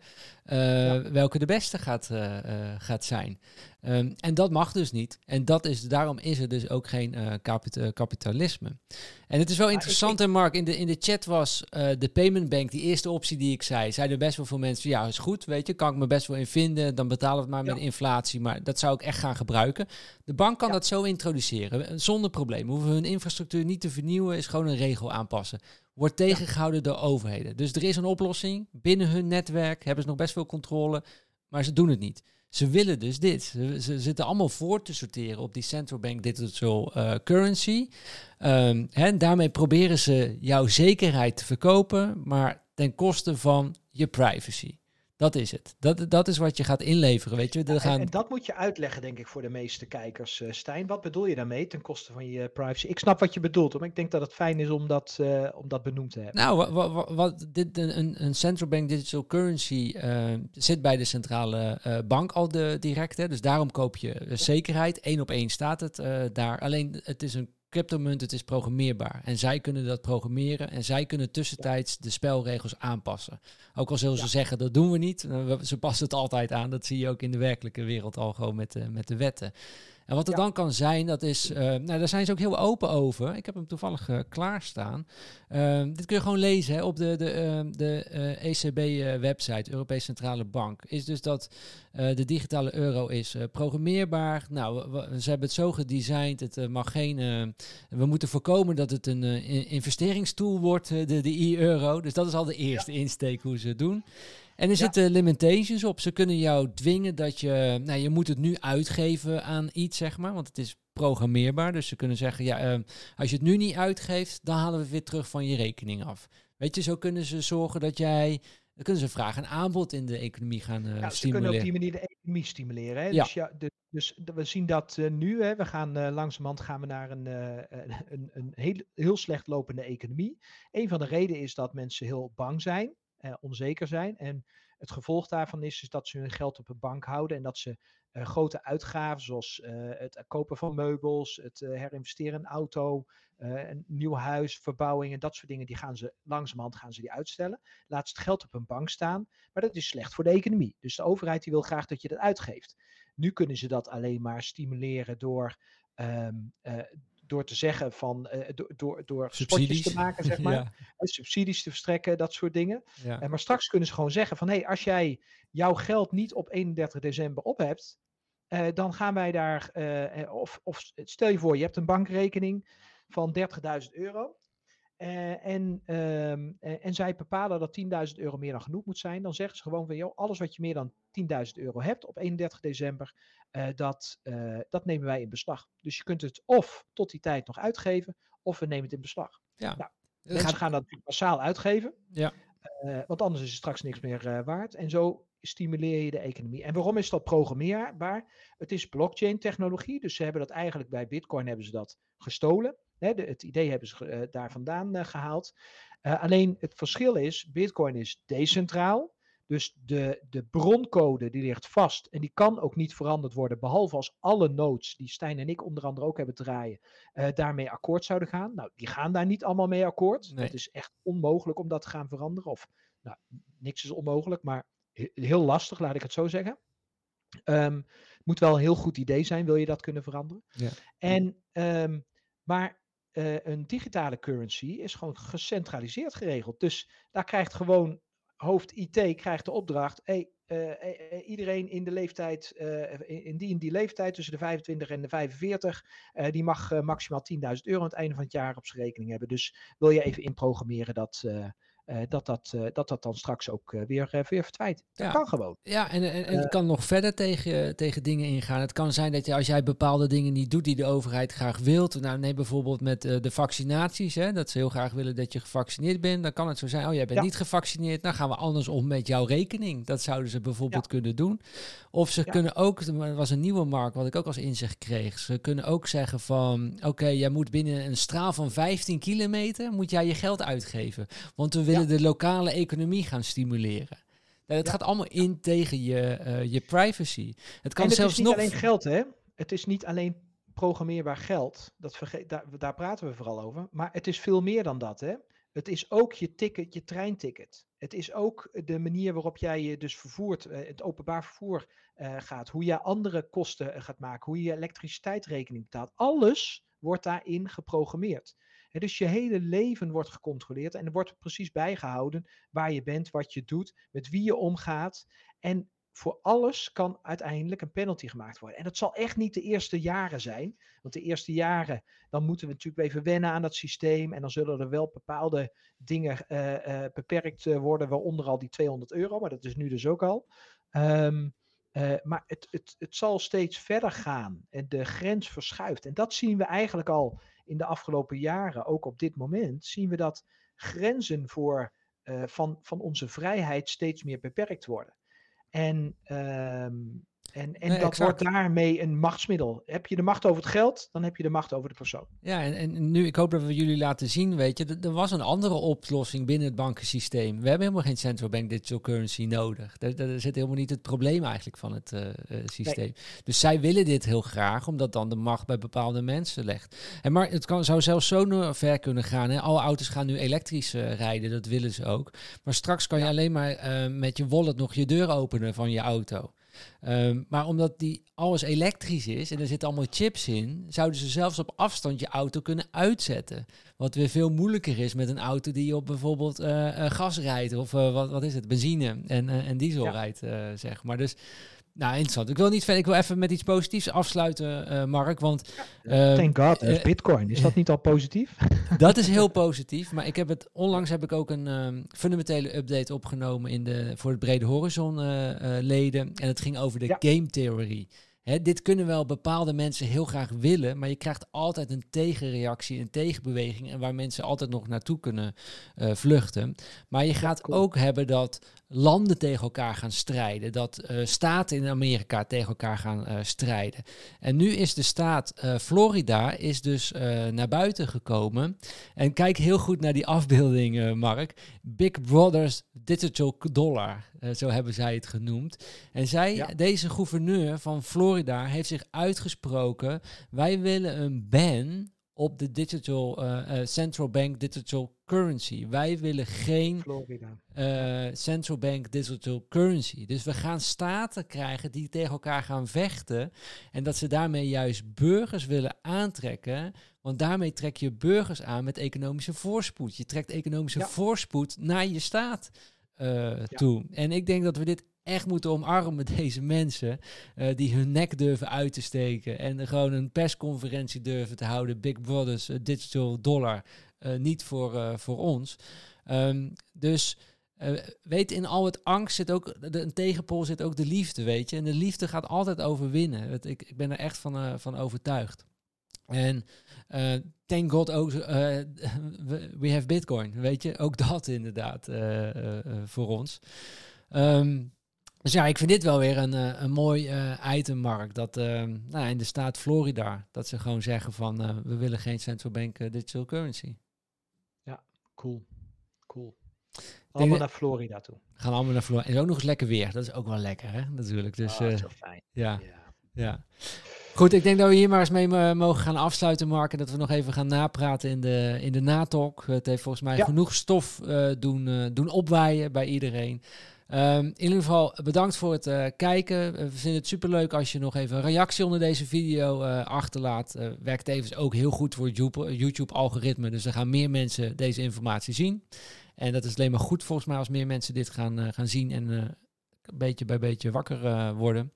ja. welke de beste gaat, uh, gaat zijn. Um, en dat mag dus niet. En dat is, daarom is er dus ook geen kapita kapitalisme. En het is wel interessant, en Mark, in de, in de chat was de payment bank, die eerste optie die ik zei, zeiden best wel veel mensen, ja, is goed, weet je, kan ik me best wel in vinden, dan betalen we het maar ja. met inflatie, maar dat zou ik echt gaan gebruiken. De bank kan ja. dat zo introduceren, zonder probleem. We hoeven hun infrastructuur niet te vernieuwen, is gewoon een regel aanpassen wordt tegengehouden door overheden. Dus er is een oplossing. Binnen hun netwerk hebben ze nog best veel controle, maar ze doen het niet. Ze willen dus dit. Ze, ze zitten allemaal voor te sorteren op die central bank digital uh, currency. Um, hè, daarmee proberen ze jouw zekerheid te verkopen, maar ten koste van je privacy. Dat is het. Dat, dat is wat je gaat inleveren, weet je. Gaan... en, en, dat moet je uitleggen, denk ik, voor de meeste kijkers, uh, Stijn. Wat bedoel je daarmee ten koste van je privacy? Ik snap wat je bedoelt, maar ik denk dat het fijn is om dat, uh, om dat benoemd te hebben. Nou, wat, wat, wat dit, een, een central bank digital currency uh, zit bij de centrale bank al de, direct. Hè, dus daarom koop je zekerheid. Eén op één staat het daar. Alleen het is een cryptomunt, het is programmeerbaar. En zij kunnen dat programmeren en zij kunnen tussentijds de spelregels aanpassen. Ook al zullen ze zeggen, dat doen we niet. Ze passen het altijd aan. Dat zie je ook in de werkelijke wereld al gewoon met, uh, met de wetten. En wat er ja. dan kan zijn, dat is, uh, nou daar zijn ze ook heel open over. Ik heb hem toevallig uh, klaarstaan. Uh, dit kun je gewoon lezen hè, op de, de, de ECB-website, Europese Centrale Bank. Is dus dat de digitale euro is programmeerbaar. Nou, we, ze hebben het zo gedesigned, het mag geen... we moeten voorkomen dat het een investeringstool wordt, de, de e-euro. Dus dat is al de eerste ja. insteek hoe ze het doen. En er ja. zitten limitations op. Ze kunnen jou dwingen dat je, nou, je moet het nu uitgeven aan iets, zeg maar, want het is programmeerbaar. Dus ze kunnen zeggen, ja, uh, als je het nu niet uitgeeft, dan halen we het weer terug van je rekening af. Weet je, zo kunnen ze zorgen dat jij, dan kunnen ze vraag en aanbod in de economie gaan uh, ja, stimuleren. Ze kunnen op die manier de economie stimuleren. Hè? Ja. Dus, ja, de, dus we zien dat uh, nu. Hè? We gaan uh, langzamerhand gaan we naar een, een, een heel, heel slecht lopende economie. Een van de redenen is dat mensen heel bang zijn. Uh, onzeker zijn. En Het gevolg daarvan is, is dat ze hun geld op een bank houden en dat ze eh, grote uitgaven, zoals eh, het kopen van meubels, het herinvesteren in een auto, een nieuw huis, verbouwingen, dat soort dingen, die gaan ze langzamerhand gaan ze die uitstellen. Laat ze het geld op een bank staan, maar dat is slecht voor de economie. Dus de overheid die wil graag dat je dat uitgeeft. Nu kunnen ze dat alleen maar stimuleren door um, door te zeggen van uh, door, door, door spotjes te maken, [LAUGHS] zeg maar. ja. Subsidies te verstrekken, dat soort dingen. Ja. Uh, maar straks kunnen ze gewoon zeggen van hé, hey, als jij jouw geld niet op 31 december op hebt, uh, dan gaan wij daar, of, of stel je voor, je hebt een bankrekening van 30.000 euro. Uh, en, um, en zij bepalen dat 10.000 euro meer dan genoeg moet zijn. Dan zeggen ze gewoon van, joh, alles wat je meer dan 10.000 euro hebt op 31 december, uh, dat, dat nemen wij in beslag. Dus je kunt het of tot die tijd nog uitgeven, of we nemen het in beslag. Ja. Nou, mensen gaat... gaan dat massaal uitgeven, ja. want anders is het straks niks meer waard. En zo stimuleer je de economie. En waarom is dat programmeerbaar? Het is blockchain technologie, dus ze hebben dat eigenlijk bij Bitcoin hebben ze dat gestolen. Hè, de, het idee hebben ze uh, daar vandaan uh, gehaald. Uh, alleen het verschil is, Bitcoin is decentraal. Dus de, de broncode die ligt vast en die kan ook niet veranderd worden, behalve als alle nodes, die Stijn en ik onder andere ook hebben draaien, daarmee akkoord zouden gaan. Nou, die gaan daar niet allemaal mee akkoord. Nee. Het is echt onmogelijk om dat te gaan veranderen. Of, nou, niks is onmogelijk, maar heel lastig, laat ik het zo zeggen. Um, moet wel een heel goed idee zijn, wil je dat kunnen veranderen. Ja. En, um, maar uh, een digitale currency is gewoon gecentraliseerd geregeld. Dus daar krijgt gewoon hoofd IT krijgt de opdracht. Hey, uh, iedereen in de leeftijd, in, die die leeftijd, tussen de 25 en de 45, die mag maximaal 10.000 euro aan het einde van het jaar op zijn rekening hebben. Dus wil je even inprogrammeren dat dat, dat, uh, dat dat dan straks ook uh, weer, weer. Dat ja. kan gewoon. Ja, en, en, en het kan nog verder tegen, tegen dingen ingaan. Het kan zijn dat je, als jij bepaalde dingen niet doet die de overheid graag wilt. Nou, neem bijvoorbeeld met de vaccinaties. Hè, dat ze heel graag willen dat je gevaccineerd bent. Dan kan het zo zijn, oh jij bent ja. niet gevaccineerd. Dan gaan we anders om met jouw rekening. Dat zouden ze bijvoorbeeld ja. kunnen doen. Of ze kunnen ook, er was een nieuwe markt wat ik ook als inzicht kreeg. Ze kunnen ook zeggen van, oké, okay, jij moet binnen een straal van 15 kilometer, moet jij je geld uitgeven. Want we willen de lokale economie gaan stimuleren. Het ja. gaat allemaal in tegen je, uh, je privacy. Het kan en het zelfs is niet nog... alleen geld, hè? Het is niet alleen programmeerbaar geld. Dat vergeet, daar, daar praten we vooral over. Maar het is veel meer dan dat, hè? Het is ook je ticket, je treinticket. Het is ook de manier waarop jij je dus vervoert, uh, het openbaar vervoer uh, gaat. Hoe je andere kosten gaat maken. Hoe je je elektriciteitsrekening betaalt. Alles wordt daarin geprogrammeerd. Dus je hele leven wordt gecontroleerd en er wordt precies bijgehouden waar je bent, wat je doet, met wie je omgaat. En voor alles kan uiteindelijk een penalty gemaakt worden. En dat zal echt niet de eerste jaren zijn. Want de eerste jaren, dan moeten we natuurlijk even wennen aan dat systeem. En dan zullen er wel bepaalde dingen uh, uh, beperkt worden, waaronder al die 200 euro. Maar dat is nu dus ook al. Uh, maar het, het, het zal steeds verder gaan en de grens verschuift. En dat zien we eigenlijk al in de afgelopen jaren, ook op dit moment, zien we dat grenzen voor, uh, van, van onze vrijheid steeds meer beperkt worden. En um, en, en nee, dat exact. wordt daarmee een machtsmiddel. Heb je de macht over het geld, dan heb je de macht over de persoon. Ja, en, en nu, ik hoop dat we jullie laten zien, weet je, er was een andere oplossing binnen het bankensysteem. We hebben helemaal geen central bank digital currency nodig. Daar, daar zit helemaal niet het probleem eigenlijk van het uh, uh, systeem. Nee. Dus zij willen dit heel graag, omdat dan de macht bij bepaalde mensen legt. En maar het kan, zou zelfs zo ver kunnen gaan. Hè? Alle auto's gaan nu elektrisch uh, rijden, dat willen ze ook. Maar straks kan je alleen maar met je wallet nog je deur openen van je auto. Um, maar omdat die alles elektrisch is en er zitten allemaal chips in, zouden ze zelfs op afstand je auto kunnen uitzetten. Wat weer veel moeilijker is met een auto die op bijvoorbeeld uh, uh, gas rijdt of uh, wat, wat is het, benzine en, en diesel ja. rijdt, zeg maar. Dus nou, interessant. Ik wil niet verder. Ik wil even met iets positiefs afsluiten, uh, Mark. Want. Uh, Thank God, uh, Bitcoin. Is dat niet al positief? [LAUGHS] dat is heel positief. Maar ik heb het. Onlangs heb ik ook een um, fundamentele update opgenomen in de, voor het Brede Horizon leden. En het ging over de ja. game theorie. Hè, dit kunnen wel bepaalde mensen heel graag willen, maar je krijgt altijd een tegenreactie, een tegenbeweging en waar mensen altijd nog naartoe kunnen uh, vluchten. Maar je gaat cool. ook hebben dat landen tegen elkaar gaan strijden, dat eh, staten in Amerika tegen elkaar gaan eh, strijden. En nu is de staat eh, Florida is dus eh, naar buiten gekomen. En kijk heel goed naar die afbeelding, eh, Mark. Big Brother's Digital Dollar, eh, zo hebben zij het genoemd. En zij, Ja. deze gouverneur van Florida, heeft zich uitgesproken. Wij willen een ban op de digital eh, eh, central bank digital currency. Wij willen geen Florida. central bank digital currency. Dus we gaan staten krijgen die tegen elkaar gaan vechten. En dat ze daarmee juist burgers willen aantrekken. Want daarmee trek je burgers aan met economische voorspoed. Je trekt economische Ja. voorspoed naar je staat eh, toe. En ik denk dat we dit echt moeten omarmen, [LAUGHS] deze mensen. eh, die hun nek durven uit te steken. En gewoon een persconferentie durven te houden. Big Brothers eh, Digital Dollar. niet voor, voor ons. Ehm, dus weet, in al het angst zit ook, de, een tegenpol zit ook de liefde, weet je. En de liefde gaat altijd overwinnen. Het, ik, ik ben er echt van, van overtuigd. En eh, thank God ook, eh, we- we have Bitcoin, weet je. Ook dat inderdaad eh, voor ons. Ehm, dus ja, ik vind dit wel weer een, een mooi item, Mark. Dat nou, in de staat Florida, dat ze gewoon zeggen van... we willen geen central bank digital currency. Cool. Cool. denk Allemaal dat- naar Florida toe. Gaan allemaal naar Florida. En ook nog eens lekker weer. Dat is ook wel lekker, hè? Natuurlijk. Dus Ah, eh, zo fijn. ja, Ja. ja. Goed, ik denk dat we hier maar eens mee eh, mogen gaan afsluiten, Mark. En dat we nog even gaan napraten in de, in de natalk. Het heeft volgens mij Ja. genoeg stof eh, doen, eh, doen opwaaien bij iedereen. Ehm, in ieder geval bedankt voor het kijken. We vinden het superleuk als je nog even een reactie onder deze video achterlaat. Werkt tevens ook heel goed voor het YouTube- YouTube-algoritme. Dus dan gaan meer mensen deze informatie zien. En dat is alleen maar goed volgens mij als meer mensen dit gaan, gaan zien en beetje bij beetje wakker worden.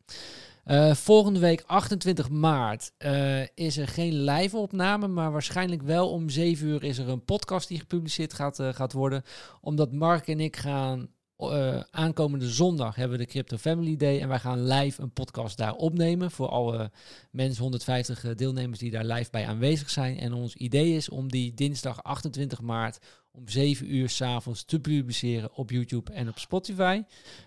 Eh, volgende week, 28 maart, eh, is er geen live opname, maar waarschijnlijk wel om 7 uur is er een podcast die gepubliceerd gaat, eh, gaat worden. Omdat Mark en ik gaan aankomende zondag hebben de Crypto Family Day en wij gaan live een podcast daar opnemen voor alle mensen, 150 eh, deelnemers die daar live bij aanwezig zijn. En ons idee is om die dinsdag 28 maart om 7 uur s'avonds te publiceren op YouTube en op Spotify.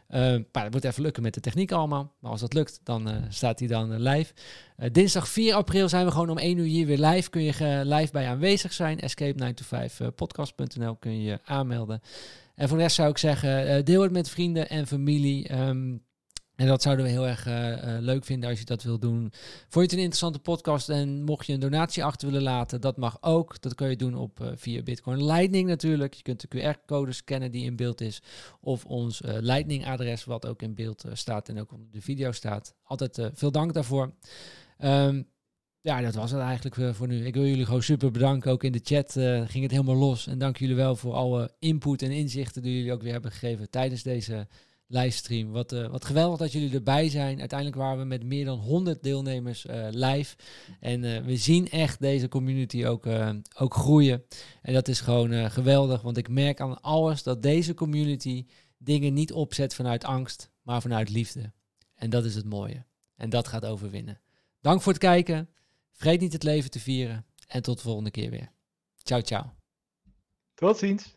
Eh, maar dat moet even lukken met de techniek allemaal. Maar als dat lukt, dan eh, staat hij dan eh, live. Eh, dinsdag 4 april zijn we gewoon om 1 uur hier weer live. Kun je live bij aanwezig zijn. Escape9to5podcast.nl kun je aanmelden. En voor de rest zou ik zeggen, deel het met vrienden en familie. Ehm, en dat zouden we heel erg eh, eh, leuk vinden als je dat wil doen. Vond je het een interessante podcast en mocht je een donatie achter willen laten, dat mag ook. Dat kun je doen op, eh, via Bitcoin Lightning natuurlijk. Je kunt de QR-code scannen die in beeld is. Of ons eh, Lightning-adres, wat ook in beeld staat en ook onder de video staat. Altijd veel dank daarvoor. Ehm, ja, dat was het eigenlijk voor nu. Ik wil jullie gewoon super bedanken. Ook in de chat ging het helemaal los. En dank jullie wel voor alle input en inzichten die jullie ook weer hebben gegeven tijdens deze livestream. Wat, eh, wat geweldig dat jullie erbij zijn. Uiteindelijk waren we met meer dan 100 deelnemers eh, live. En eh, we zien echt deze community ook, ook groeien. En dat is gewoon geweldig. Want ik merk aan alles dat deze community dingen niet opzet vanuit angst, maar vanuit liefde. En dat is het mooie. En dat gaat overwinnen. Dank voor het kijken. Vergeet niet het leven te vieren. En tot de volgende keer weer. Ciao, ciao. Tot ziens.